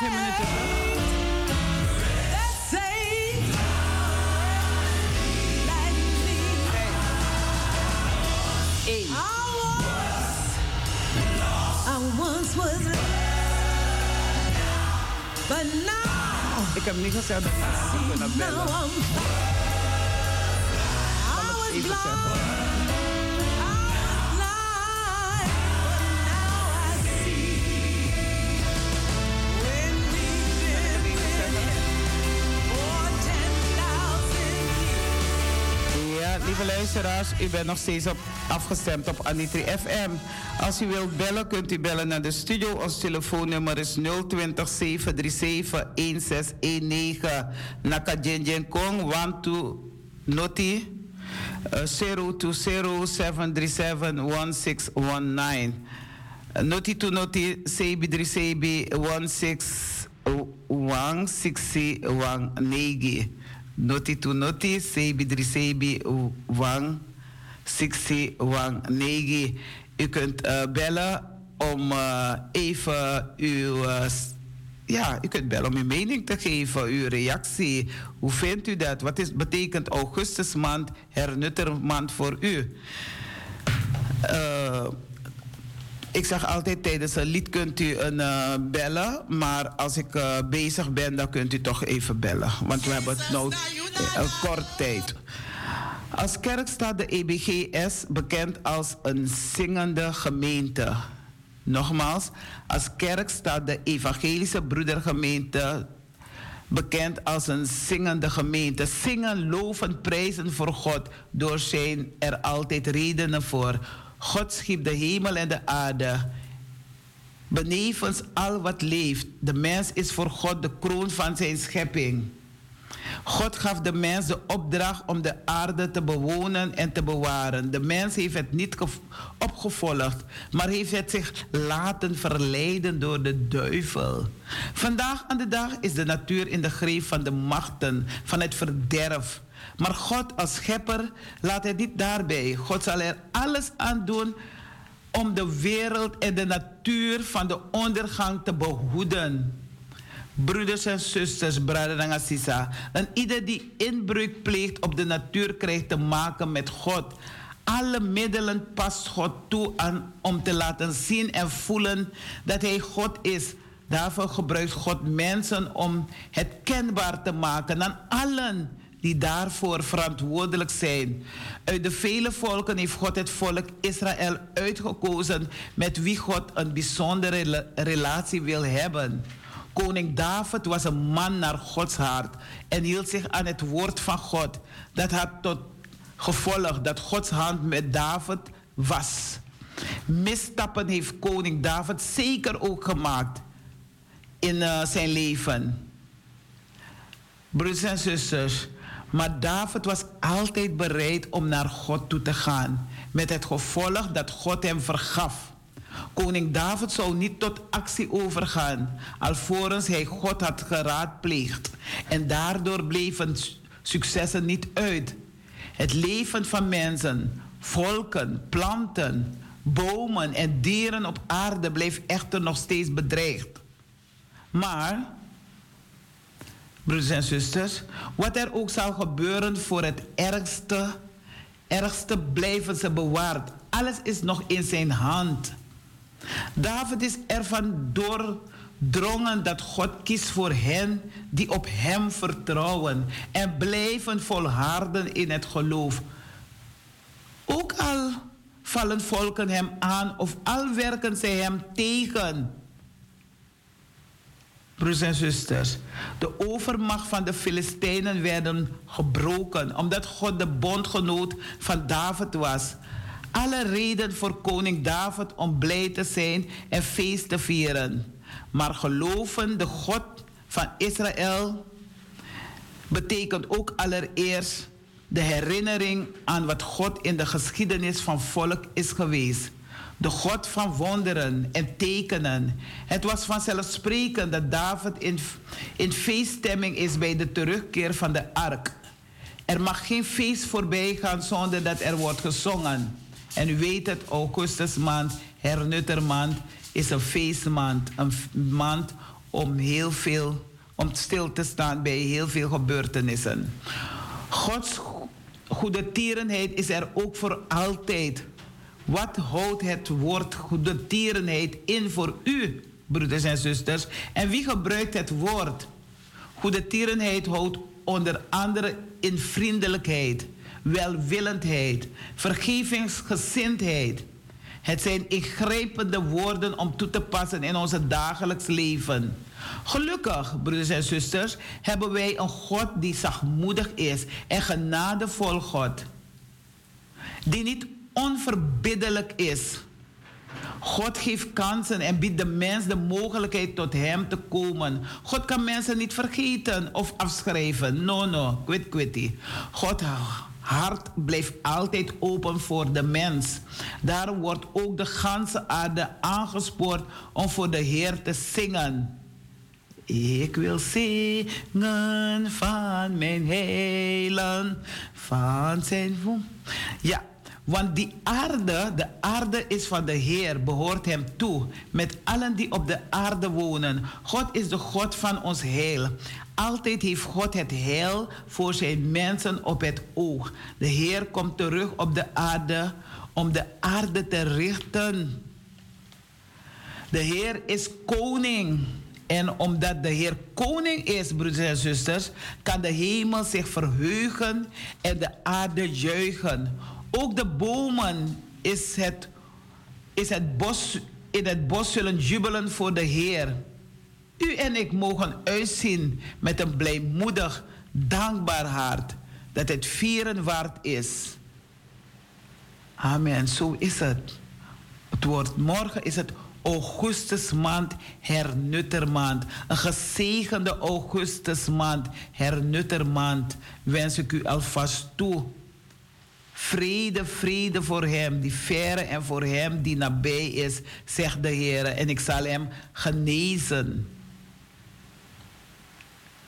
That Hoeveel minuten nog? that saved like me. Eén. I was, I once was lost, but now, Ik heb niet gezegd dat ik niet kunnen now bellen. I'm. I was Even blind, zeggen. Lieve luisteraars, u bent nog steeds op, afgestemd op Anitri FM. Als u wilt bellen, kunt u bellen naar de studio. Ons telefoonnummer is 020 737 1619. Naka Jenjen Kong, 12 Noti. Uh, 020 737 1619. Noti to noti, sebi dri sebi, 16 sixty wang negi. Noti to noti, sebi dri sebi, wang sixty wang negi. U kunt eh, bellen om eh, even uw... eh, ja, u kunt bellen om uw mening te geven, uw reactie. Hoe vindt u dat? Wat is, betekent augustusmaand hernuttermaand voor u? Eh, ik zeg altijd tijdens een lied kunt u een eh, bellen, maar als ik eh, bezig ben, dan kunt u toch even bellen. Want we hebben het nou een kort tijd. Als kerk staat de EBGS bekend als een zingende gemeente. Nogmaals, als kerk staat de Evangelische Broedergemeente bekend als een zingende gemeente. Zingen, loven, prijzen voor God. Door zijn er altijd redenen voor. God schiep de hemel en de aarde. Benevens al wat leeft. De mens is voor God de kroon van zijn schepping. God gaf de mens de opdracht om de aarde te bewonen en te bewaren. De mens heeft het niet gev- opgevolgd, maar heeft het zich laten verleiden door de duivel. Vandaag aan de dag is de natuur in de greep van de machten, van het verderf. Maar God als schepper laat het niet daarbij. God zal er alles aan doen om de wereld en de natuur van de ondergang te behoeden. Broeders en zusters, brother en sisa. En ieder die inbreuk pleegt op de natuur krijgt te maken met God. Alle middelen past God toe aan om te laten zien en voelen dat Hij God is. Daarvoor gebruikt God mensen om het kenbaar te maken aan allen die daarvoor verantwoordelijk zijn. Uit de vele volken heeft God het volk Israël uitgekozen met wie God een bijzondere rela- relatie wil hebben. Koning David was een man naar Gods hart en hield zich aan het woord van God. Dat had tot gevolg dat Gods hand met David was. Misstappen heeft koning David zeker ook gemaakt in eh, zijn leven. Broeders en zusters, maar David was altijd bereid om naar God toe te gaan, met het gevolg dat God hem vergaf. Koning David zou niet tot actie overgaan, alvorens hij God had geraadpleegd. En daardoor bleven successen niet uit. Het leven van mensen, volken, planten, bomen en dieren op aarde bleef echter nog steeds bedreigd. Maar broeders en zusters, wat er ook zal gebeuren voor het ergste, ergste blijven ze bewaard. Alles is nog in zijn hand. David is ervan doordrongen dat God kiest voor hen die op hem vertrouwen en blijven volharden in het geloof. Ook al vallen volken hem aan of al werken zij hem tegen. Broers en zusters, de overmacht van de Filistijnen werden gebroken omdat God de bondgenoot van David was. Alle reden voor koning David om blij te zijn en feest te vieren. Maar geloven de God van Israël betekent ook allereerst de herinnering aan wat God in de geschiedenis van volk is geweest. De God van wonderen en tekenen. Het was vanzelfsprekend dat David in, in feeststemming is bij de terugkeer van de ark. Er mag geen feest voorbij gaan zonder dat er wordt gezongen. En u weet het, augustusmaand, hernuttermaand, is een feestmaand. Een maand om heel veel, om stil te staan bij heel veel gebeurtenissen. Gods go- goede tierenheid is er ook voor altijd. Wat houdt het woord goede tierenheid in voor u, broeders en zusters? En wie gebruikt het woord? Goede tierenheid houdt onder andere in vriendelijkheid, welwillendheid, vergevingsgezindheid. Het zijn ingrijpende woorden om toe te passen in ons dagelijks leven. Gelukkig, broeders en zusters, hebben wij een God die zachtmoedig is en genadevol God. Die niet onverbiddelijk is. God geeft kansen en biedt de mens de mogelijkheid tot Hem te komen. God kan mensen niet vergeten of afschrijven. No, no, quit, quitty. God hart blijft altijd open voor de mens. Daarom wordt ook de ganse aarde aangespoord om voor de Heer te zingen. Ik wil zingen van mijn heilen, van zijn woon. Ja, want die aarde, de aarde is van de Heer, behoort hem toe, met allen die op de aarde wonen. God is de God van ons heil. Altijd heeft God het heil voor zijn mensen op het oog. De Heer komt terug op de aarde om de aarde te richten. De Heer is koning. En omdat de Heer koning is, broeders en zusters, kan de hemel zich verheugen en de aarde juichen. Ook de bomen is het, is het bos, in het bos zullen jubelen voor de Heer. U en ik mogen uitzien met een blijmoedig, dankbaar hart dat het vieren waard is. Amen, zo is het. Het woord morgen is het Augustusmaand, hernuttermaand. Een gezegende Augustusmaand, hernuttermaand, wens ik u alvast toe. Vrede, vrede voor hem die verre en voor hem die nabij is, zegt de Heer. En ik zal hem genezen.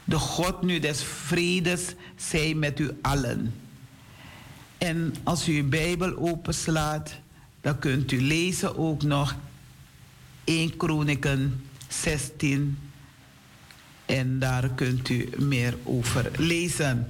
De God nu des vredes zij met u allen. En als u uw Bijbel openslaat, dan kunt u lezen ook nog 1 Kronieken 16. En daar kunt u meer over lezen.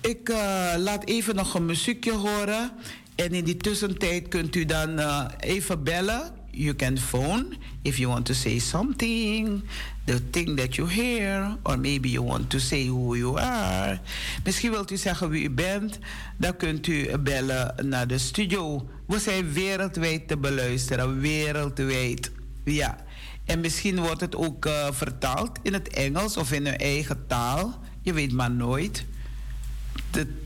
Ik eh, laat even nog een muziekje horen. En in die tussentijd kunt u dan eh, even bellen. You can phone if you want to say something, the thing that you hear, or maybe you want to say who you are. Misschien wilt u zeggen wie u bent, dan kunt u bellen naar de studio. We zijn wereldwijd te beluisteren, wereldwijd. Ja. En misschien wordt het ook eh, vertaald in het Engels of in uw eigen taal. Je weet maar nooit. De,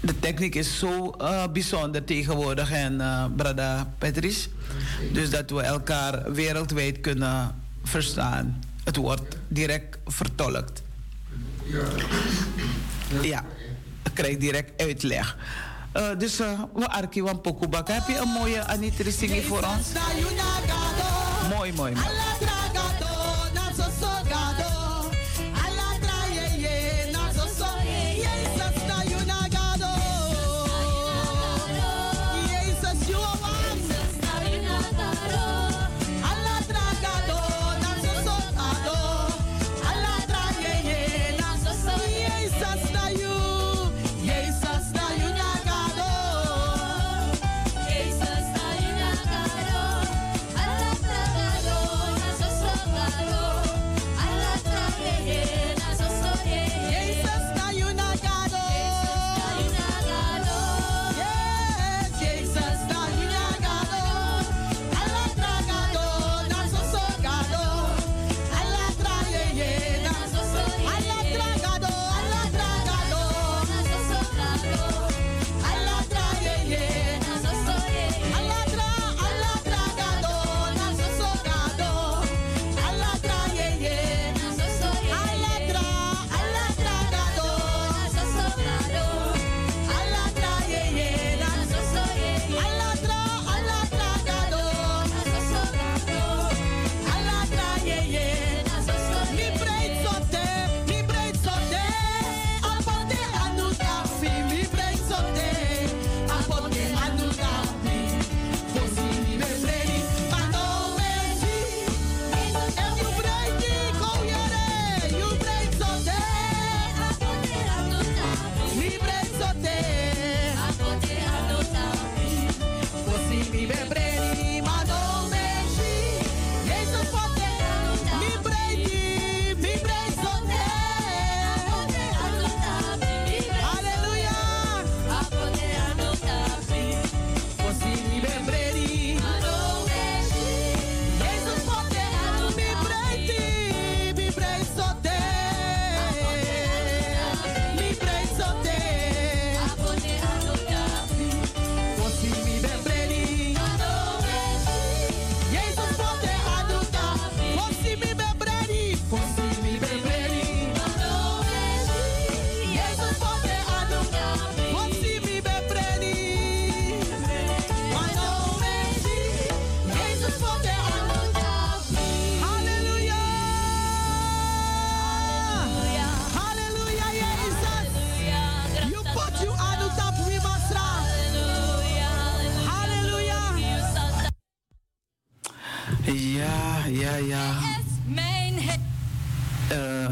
de techniek is zo eh, bijzonder tegenwoordig, en uh, Brada Patrice. Dus dat we elkaar wereldwijd kunnen verstaan. Het wordt direct vertolkt. Ja, ik krijg direct uitleg. Uh, dus we arki wan pokubak. Heb je een mooie Anitri voor ons? Mooi, mooi, mooi.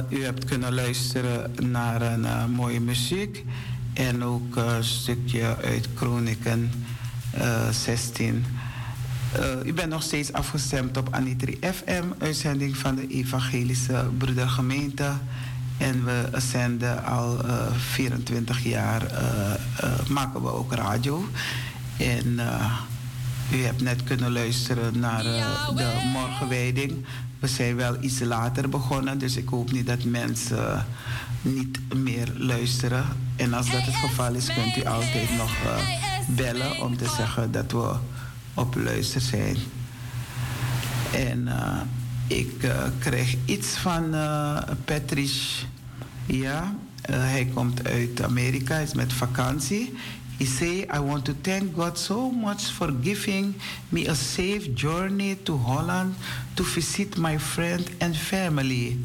U hebt kunnen luisteren naar een eh, mooie muziek. En ook eh, een stukje uit Kroniken eh, 16. Eh, u bent nog steeds afgestemd op Anitri FM, uitzending van de Evangelische Broedergemeente. En we zenden al eh, 24 jaar, eh, eh, maken we ook radio. En eh, u hebt net kunnen luisteren naar eh, de morgenwijding. We zijn wel iets later begonnen, dus ik hoop niet dat mensen niet meer luisteren. En als dat het geval is, kunt u altijd nog eh, bellen om te zeggen dat we op luister zijn. En eh, ik eh, krijg iets van eh Patrice. Ja, eh, hij komt uit Amerika, is met vakantie. He say, I want to thank God so much for giving me a safe journey to Holland to visit my friend and family.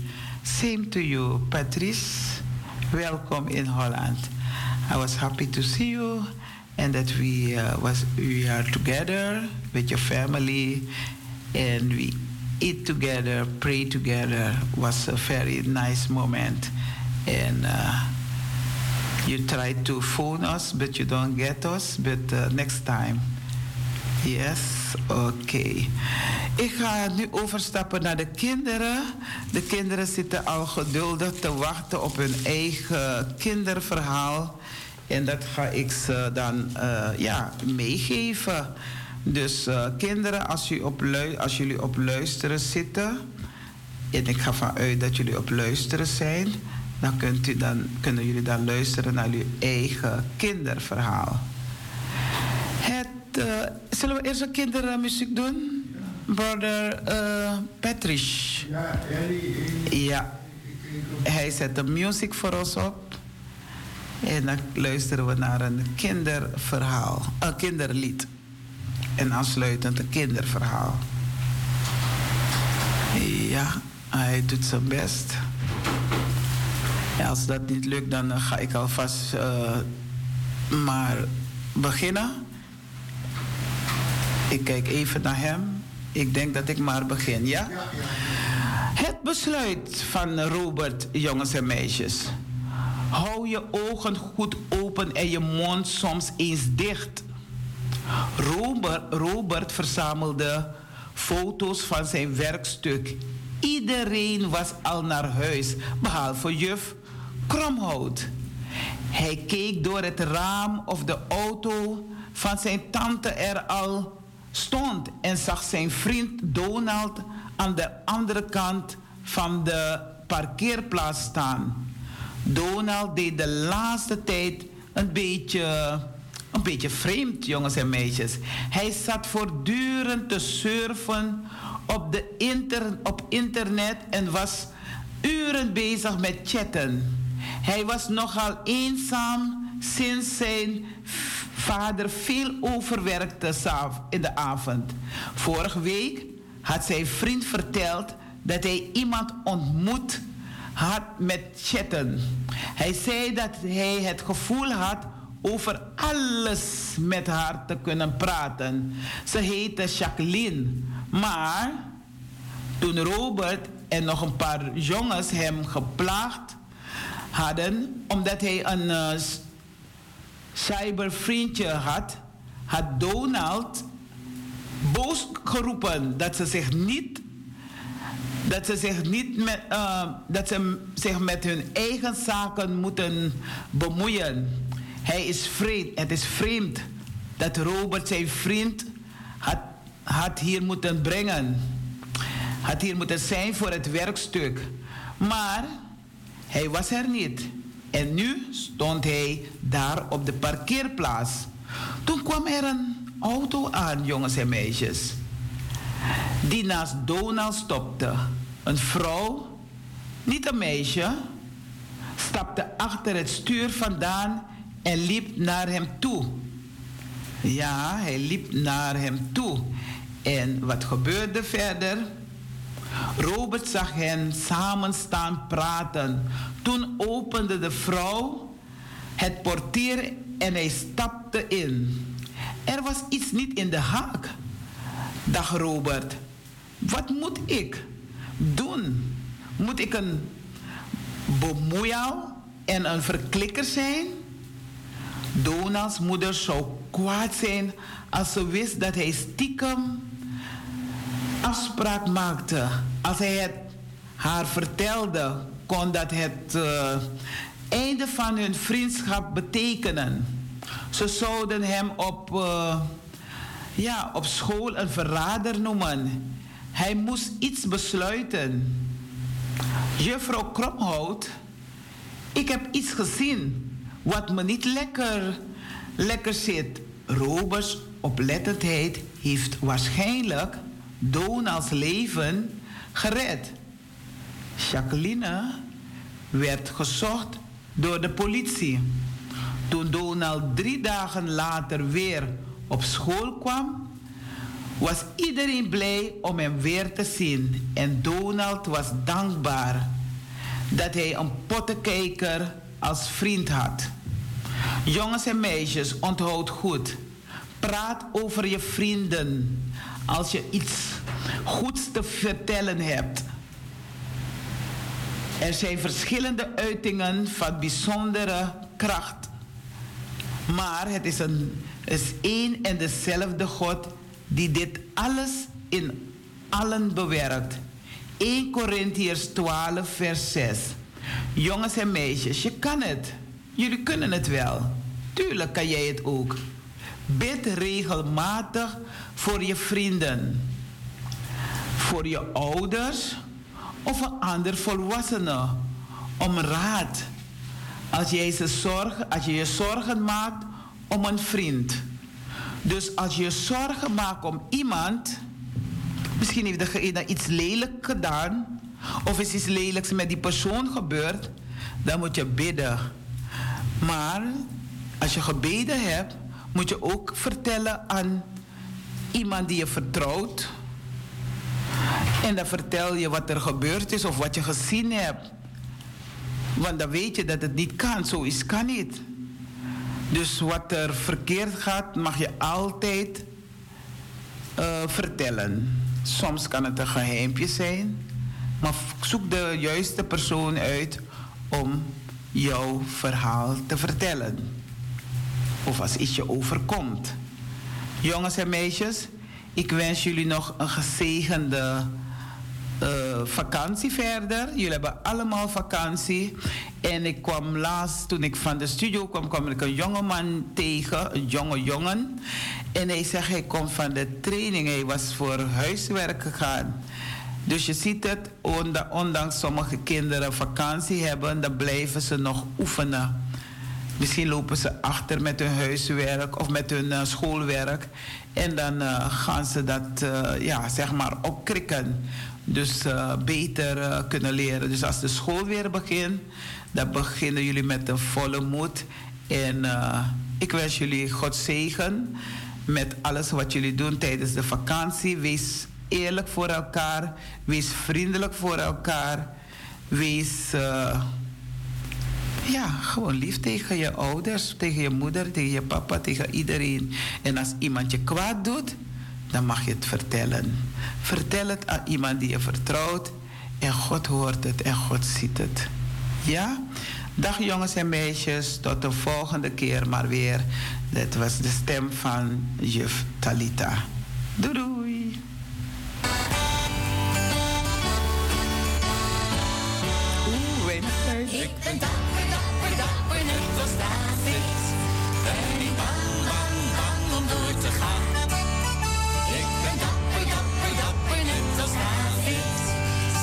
Same to you, Patrice. Welcome in Holland. I was happy to see you and that we uh, was we are together with your family and we eat together, pray together. Was a very nice moment, and uh, you tried to phone us, but you don't get us. But uh, next time, yes, oké. Ik ga nu overstappen naar de kinderen. De kinderen zitten al geduldig te wachten op hun eigen kinderverhaal. En dat ga ik ze dan eh, ja, meegeven. Dus eh, kinderen, als, u op als jullie op luisteren zitten, en ik ga vanuit dat jullie op luisteren zijn, dan, kunt u dan kunnen jullie dan luisteren naar uw eigen kinderverhaal. Het, eh, zullen we eerst een kindermuziek doen? Brother eh Patrice. Ja, Ja. Hij zet de muziek voor ons op. En dan luisteren we naar een kinderverhaal, een kinderlied. En aansluitend een kinderverhaal. Ja, hij doet zijn best. Als dat niet lukt, dan eh, ga ik alvast eh, maar beginnen. Ik kijk even naar hem. Ik denk dat ik maar begin, ja? Het besluit van Robert, jongens en meisjes. Hou je ogen goed open en je mond soms eens dicht. Robert, Robert verzamelde foto's van zijn werkstuk. Iedereen was al naar huis, behalve juf Kromhout. Hij keek door het raam of de auto van zijn tante er al stond en zag zijn vriend Donald aan de andere kant van de parkeerplaats staan. Donald deed de laatste tijd een beetje, een beetje vreemd, jongens en meisjes. Hij zat voortdurend te surfen op, de inter, op internet en was uren bezig met chatten. Hij was nogal eenzaam sinds zijn vader veel overwerkte in de avond. Vorige week had zijn vriend verteld dat hij iemand ontmoet had met chatten. Hij zei dat hij het gevoel had over alles met haar te kunnen praten. Ze heette Jacqueline, maar toen Robert en nog een paar jongens hem geplaagd hadden, omdat hij een eh, cybervriendje had, had Donald boos geroepen dat ze zich niet dat ze zich niet met, eh, dat ze zich met hun eigen zaken moeten bemoeien. Hij is vreemd. Het is vreemd dat Robert zijn vriend had, had hier moeten brengen. Had hier moeten zijn voor het werkstuk. Maar hij was er niet. En nu stond hij daar op de parkeerplaats. Toen kwam er een auto aan, jongens en meisjes die naast Donald stopte. Een vrouw, niet een meisje, stapte achter het stuur vandaan en liep naar hem toe. Ja, hij liep naar hem toe. En wat gebeurde verder? Robert zag hen samen staan praten. Toen opende de vrouw het portier en hij stapte in. Er was iets niet in de haak. Dag Robert, wat moet ik doen? Moet ik een bemoeial en een verklikker zijn? Donald's moeder zou kwaad zijn als ze wist dat hij stiekem afspraak maakte. Als hij het haar vertelde, kon dat het eh, einde van hun vriendschap betekenen. Ze zouden hem op, eh, ja, op school een verrader noemen. Hij moest iets besluiten. Juffrouw Kromhout, ik heb iets gezien wat me niet lekker, lekker zit. Roberts oplettendheid heeft waarschijnlijk Donald's leven gered. Jacqueline werd gezocht door de politie. Toen Donald drie dagen later weer op school kwam, was iedereen blij om hem weer te zien. En Donald was dankbaar dat hij een pottenkijker als vriend had. Jongens en meisjes, onthoud goed. Praat over je vrienden als je iets goeds te vertellen hebt. Er zijn verschillende uitingen van bijzondere kracht. Maar het is, een, is één en dezelfde God die dit alles in allen bewerkt. 1 Corinthiërs 12, vers 6. Jongens en meisjes, je kan het. Jullie kunnen het wel. Tuurlijk kan jij het ook. Bid regelmatig voor je vrienden, voor je ouders of een ander volwassene om raad. Als, jij ze zorgen, als je je zorgen maakt om een vriend. Dus als je je zorgen maakt om iemand, misschien heeft degene iets lelijk gedaan, of is iets lelijks met die persoon gebeurd, dan moet je bidden. Maar als je gebeden hebt, moet je ook vertellen aan iemand die je vertrouwt. En dan vertel je wat er gebeurd is of wat je gezien hebt. Want dan weet je dat het niet kan. Zo is kan niet. Dus wat er verkeerd gaat, mag je altijd eh, vertellen. Soms kan het een geheimpje zijn. Maar zoek de juiste persoon uit om jouw verhaal te vertellen. Of als iets je overkomt. Jongens en meisjes, ik wens jullie nog een gezegende uh, vakantie verder. Jullie hebben allemaal vakantie. En ik kwam laatst, toen ik van de studio kwam, kwam ik een jongeman tegen, een jonge jongen. En hij zegt, hij komt van de training. Hij was voor huiswerk gegaan. Dus je ziet het, ondanks sommige kinderen vakantie hebben, dan blijven ze nog oefenen. Misschien lopen ze achter met hun huiswerk of met hun uh, schoolwerk. En dan uh, gaan ze dat uh, ja, zeg maar opkrikken. Dus beter kunnen leren. Dus als de school weer begint, dan beginnen jullie met een volle moed. En ik wens jullie God zegen met alles wat jullie doen tijdens de vakantie. Wees eerlijk voor elkaar. Wees vriendelijk voor elkaar. Wees ja, gewoon lief tegen je ouders, tegen je moeder, tegen je papa, tegen iedereen. En als iemand je kwaad doet, dan mag je het vertellen. Vertel het aan iemand die je vertrouwt. En God hoort het en God ziet het. Ja? Dag jongens en meisjes, tot de volgende keer maar weer. Dit was de stem van juf Talita. Doei doei. Oeh. Ik ben te gaan. Ik ben dapper, dapper, dapper, net als David.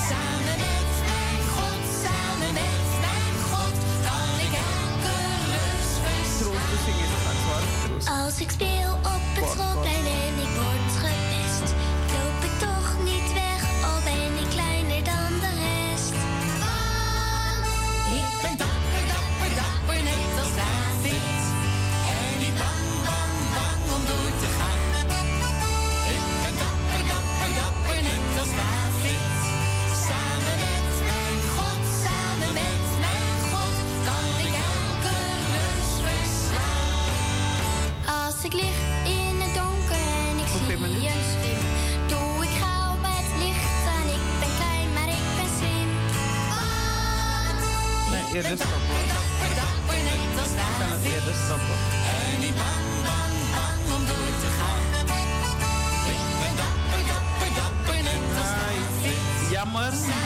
Samen met mijn God, samen met mijn God, kan ik elke rust verslaan. Als ik speel op het schoolplein ik lig in het donker en ik okay, zie je schim. Doe ik gauw bij het licht aan. Ik ben klein, maar ik ben slim. Oh, nee, hier is Dapper, net als daar. Ik kan het stoppen. En niet bang, bang, bang om door te gaan. Ik ben dapper, dapper, dapper, net als daar. Jammer.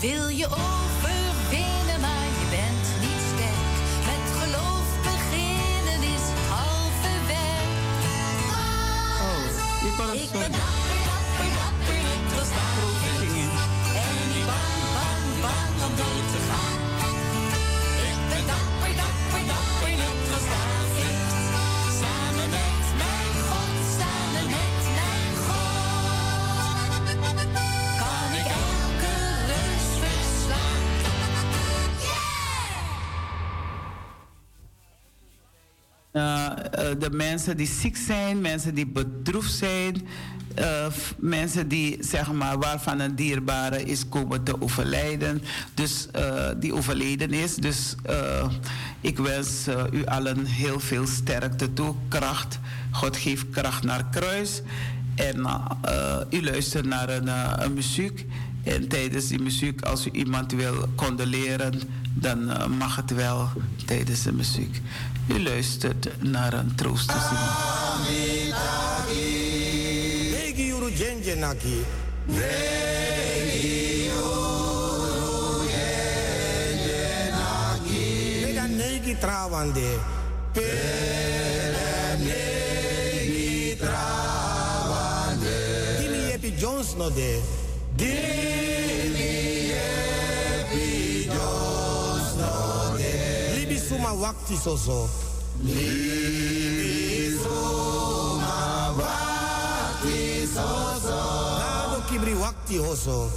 Wil je overwinnen, maar je bent niet sterk. Met geloof beginnen is het halve werk. Oh, je kan het Ik zo de mensen die ziek zijn, mensen die bedroefd zijn, eh, mensen die zeg maar waarvan een dierbare is komen te overlijden, dus eh, die overleden is. Dus eh, ik wens eh, u allen heel veel sterkte toe, kracht. God geeft kracht naar kruis. En eh, u luistert naar een, eh, een muziek. En tijdens die muziek, als u iemand wil condoleren, dan eh, mag het wel tijdens de muziek. U luistert naar een troostenzing. Negi yuru jenje naki. Nega negi trawande. Dimi yepi Jones no de. Libi suma wakti soso. Gado kibri wakti hoso.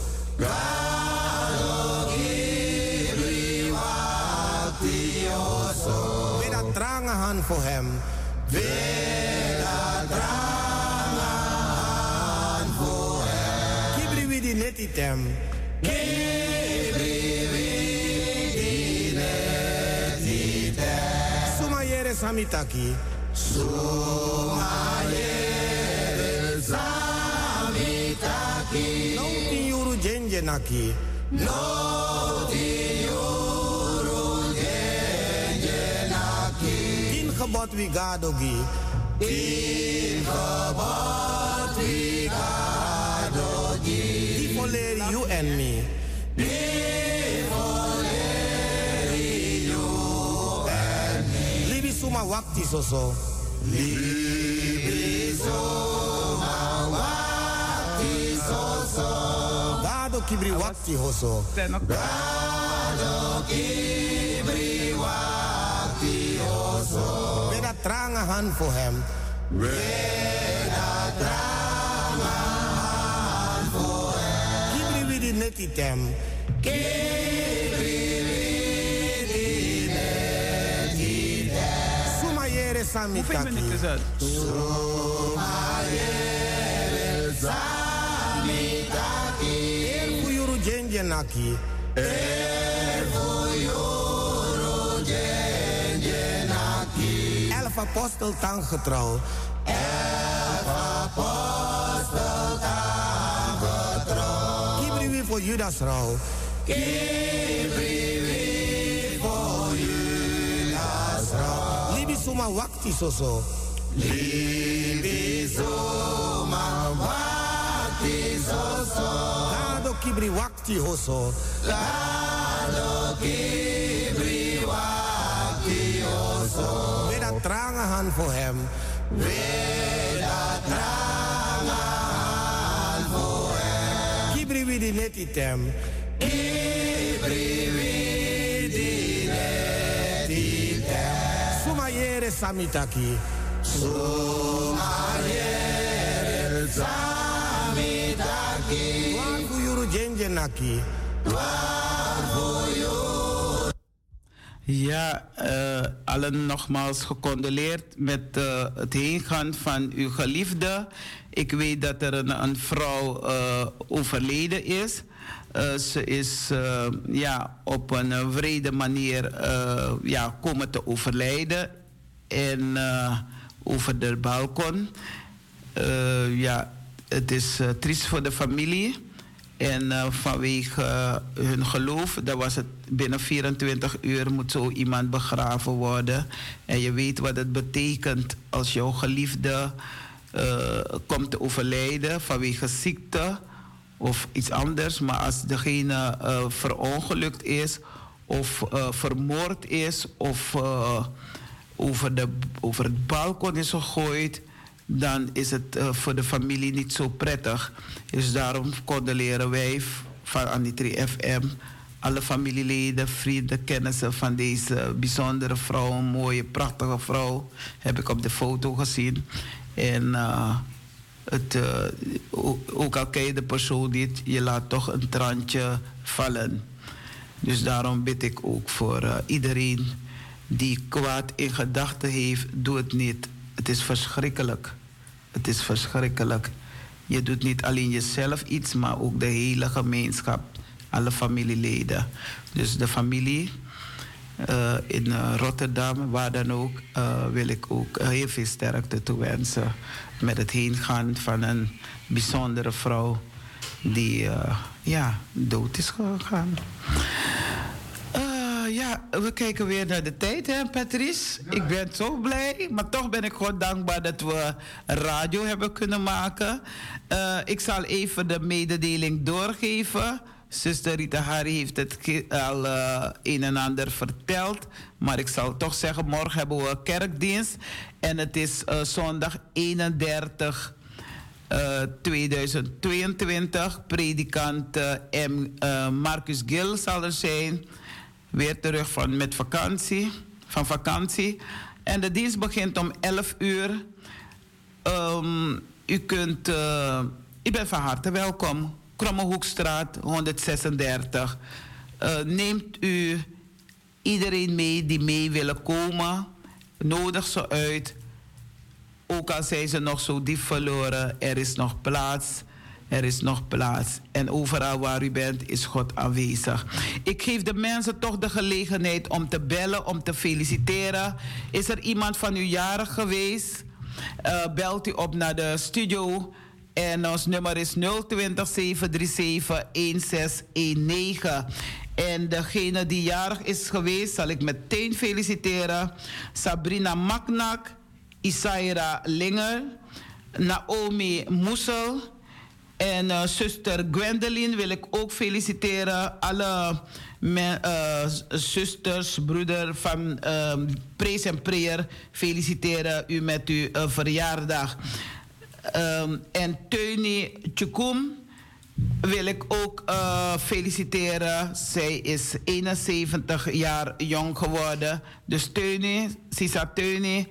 Weda tranga han voor hem. Weda tranga han voor hem. Kibri widi netitem. Kibri Samitaki. Suma yere samitaki. Nauti yuru jenje naki. Nauti yuru jenje naki. Tien gebod wie gadogi. Tien gebod wie gadogi. Die voleri you and me. Suma wakti soso. Libi suma wakti soso. Gado kibri wakti hoso. Gado kibri wakti hoso. Weda tranga han voor hem. Weda tranga han voor hem. Kibri widi netitem. Kibri Samitaki. Hoeveel minuten is het? Suma yere samitaki. Erfu yuru jenje naki. Erfu yuru jenje naki. Elf apostel tang getrouw. Elf apostel tang getrouw. Kibri voor Judas rouw. Kibri suma wakti soso. Libi suma wakti soso. Lado kibri wakti hoso. Lado kibri wakti hoso. Weda tranga han voor hem. Weda tranga han voor hem. Kibri widi netitem. Kibri widi samitaki. Suma yere samitaki. Wangu yuru jenje naki. Wangu yuru. Ja, eh, allen nogmaals gecondoleerd met eh, het heengaan van uw geliefde. Ik weet dat er een, een vrouw eh, overleden is. Ze is ja, op een wrede manier ja, komen te overlijden. En over de balkon. Ja, het is eh, triest voor de familie. En eh, vanwege eh, hun geloof, dan was het binnen 24 uur moet zo iemand begraven worden. En je weet wat het betekent als jouw geliefde komt te overlijden vanwege ziekte of iets anders. Maar als degene verongelukt is of vermoord is of over, de, over het balkon is gegooid, dan is het eh, voor de familie niet zo prettig. Dus daarom condoleren wij van Anitri FM alle familieleden, vrienden, kennissen van deze bijzondere vrouw, een mooie, prachtige vrouw, heb ik op de foto gezien. En eh, het, eh, ook al ken je de persoon niet, je laat toch een trantje vallen. Dus daarom bid ik ook voor iedereen die kwaad in gedachten heeft, doe het niet. Het is verschrikkelijk. Het is verschrikkelijk. Je doet niet alleen jezelf iets, maar ook de hele gemeenschap, alle familieleden. Dus de familie eh, in eh, Rotterdam, waar dan ook, eh, wil ik ook heel veel sterkte toewensen met het heengaan van een bijzondere vrouw die ja, dood is gegaan. Ja, we kijken weer naar de tijd, hè, Patrice? Ik ben zo blij, maar toch ben ik gewoon dankbaar dat we radio hebben kunnen maken. Eh, ik zal even de mededeling doorgeven. Zuster Rita Hari heeft het al eh, een en ander verteld. Maar ik zal toch zeggen, morgen hebben we kerkdienst. En het is eh, zondag 31 eh, 2022. Predikant M. Marcus Gil zal er zijn. Weer terug van, met vakantie, van vakantie. En de dienst begint om 11 uur. Ehm, u kunt, eh, u bent van harte welkom. Krommehoekstraat 136. Eh, neemt u iedereen mee die mee willen komen. Nodig ze uit. Ook al zijn ze nog zo diep verloren, er is nog plaats. Er is nog plaats. En overal waar u bent, is God aanwezig. Ik geef de mensen toch de gelegenheid om te bellen, om te feliciteren. Is er iemand van u jarig geweest? Eh, belt u op naar de studio. En ons nummer is 020 737 1619. En degene die jarig is geweest, zal ik meteen feliciteren. Sabrina Maknak. Isaira Linger, Naomi Moesel en eh, zuster Gwendoline wil ik ook feliciteren. Alle z- zusters, broeder van uh, Praise en Prayer feliciteren u met uw eh, verjaardag. Ehm, en Teunie Tjukum wil ik ook eh, feliciteren. Zij is 71 jaar jong geworden. Dus Teunie, Sisa Teunie,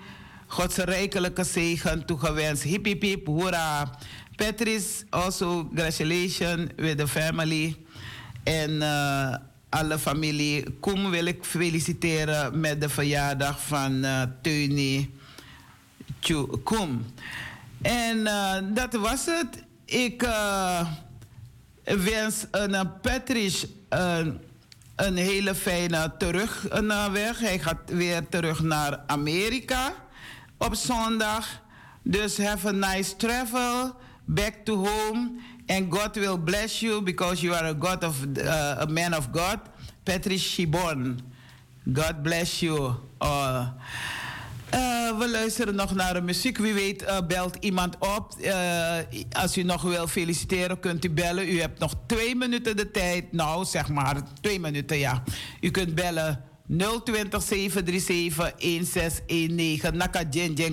Gods rijkelijke zegen toegewenst. Hip hip hip, hoera. Patrice, also congratulations with the family. En eh, alle familie. Koem wil ik feliciteren met de verjaardag van eh Teunie Koem. En eh, dat was het. Ik wens uh, Patrice een hele fijne terugweg. Hij gaat weer terug naar Amerika op zondag. Dus have a nice travel back to home. And God will bless you because you are a, God of, uh, a man of God. Patrice Shibon. God bless you all. Eh, we luisteren nog naar de muziek. Wie weet eh, belt iemand op. Eh, als u nog wil feliciteren, kunt u bellen. U hebt nog twee minuten de tijd. Nou, zeg maar twee minuten, ja. U kunt bellen 020 737 1619. Naka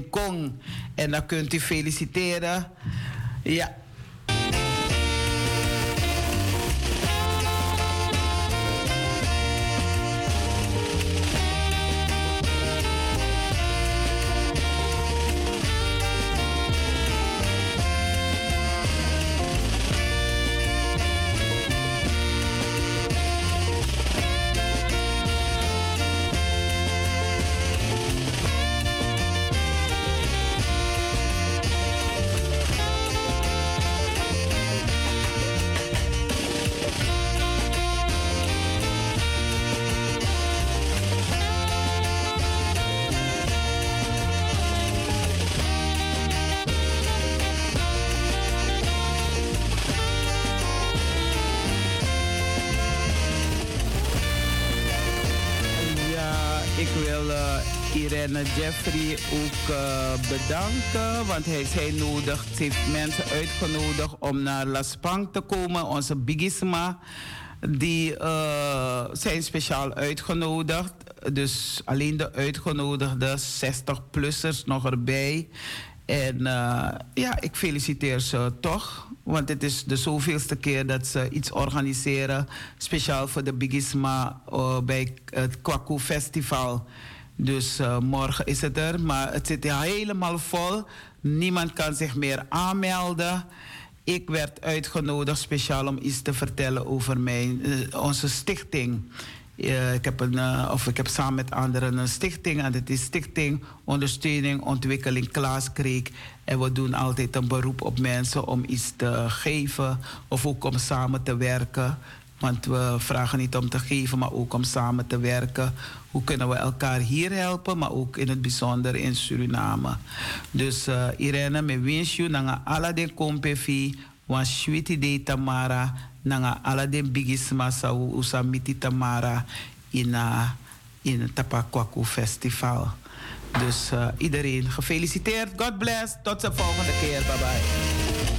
Kong. En dan kunt u feliciteren. Ja. Bedanken. Want hij, hij nodigt, heeft mensen uitgenodigd om naar La Spang te komen. Onze Bigisma. Die eh, zijn speciaal uitgenodigd. Dus alleen de uitgenodigde 60-plussers nog erbij. En eh, ja, ik feliciteer ze toch. Want het is de zoveelste keer dat ze iets organiseren. Speciaal voor de Bigisma eh, bij het Kwaku Festival. Dus eh, morgen is het er. Maar het zit helemaal vol. Niemand kan zich meer aanmelden. Ik werd uitgenodigd speciaal om iets te vertellen over mijn, eh, onze stichting. Eh, ik, heb een, of ik heb samen met anderen een stichting. En dat is Stichting Ondersteuning Ontwikkeling Klaas Kreek. En we doen altijd een beroep op mensen om iets te geven. Of ook om samen te werken. Want we vragen niet om te geven, maar ook om samen te werken. Hoe kunnen we elkaar hier helpen, maar ook in het bijzonder in Suriname. Dus uh, Irene, me wens je nanga ala den kompefi, wan shwiti de Tamara, nanga ala den bigisma sa usamiti Tamara in, uh, in het Tapakwaku Festival. Dus uh, iedereen gefeliciteerd. God bless. Tot de volgende keer. Bye bye.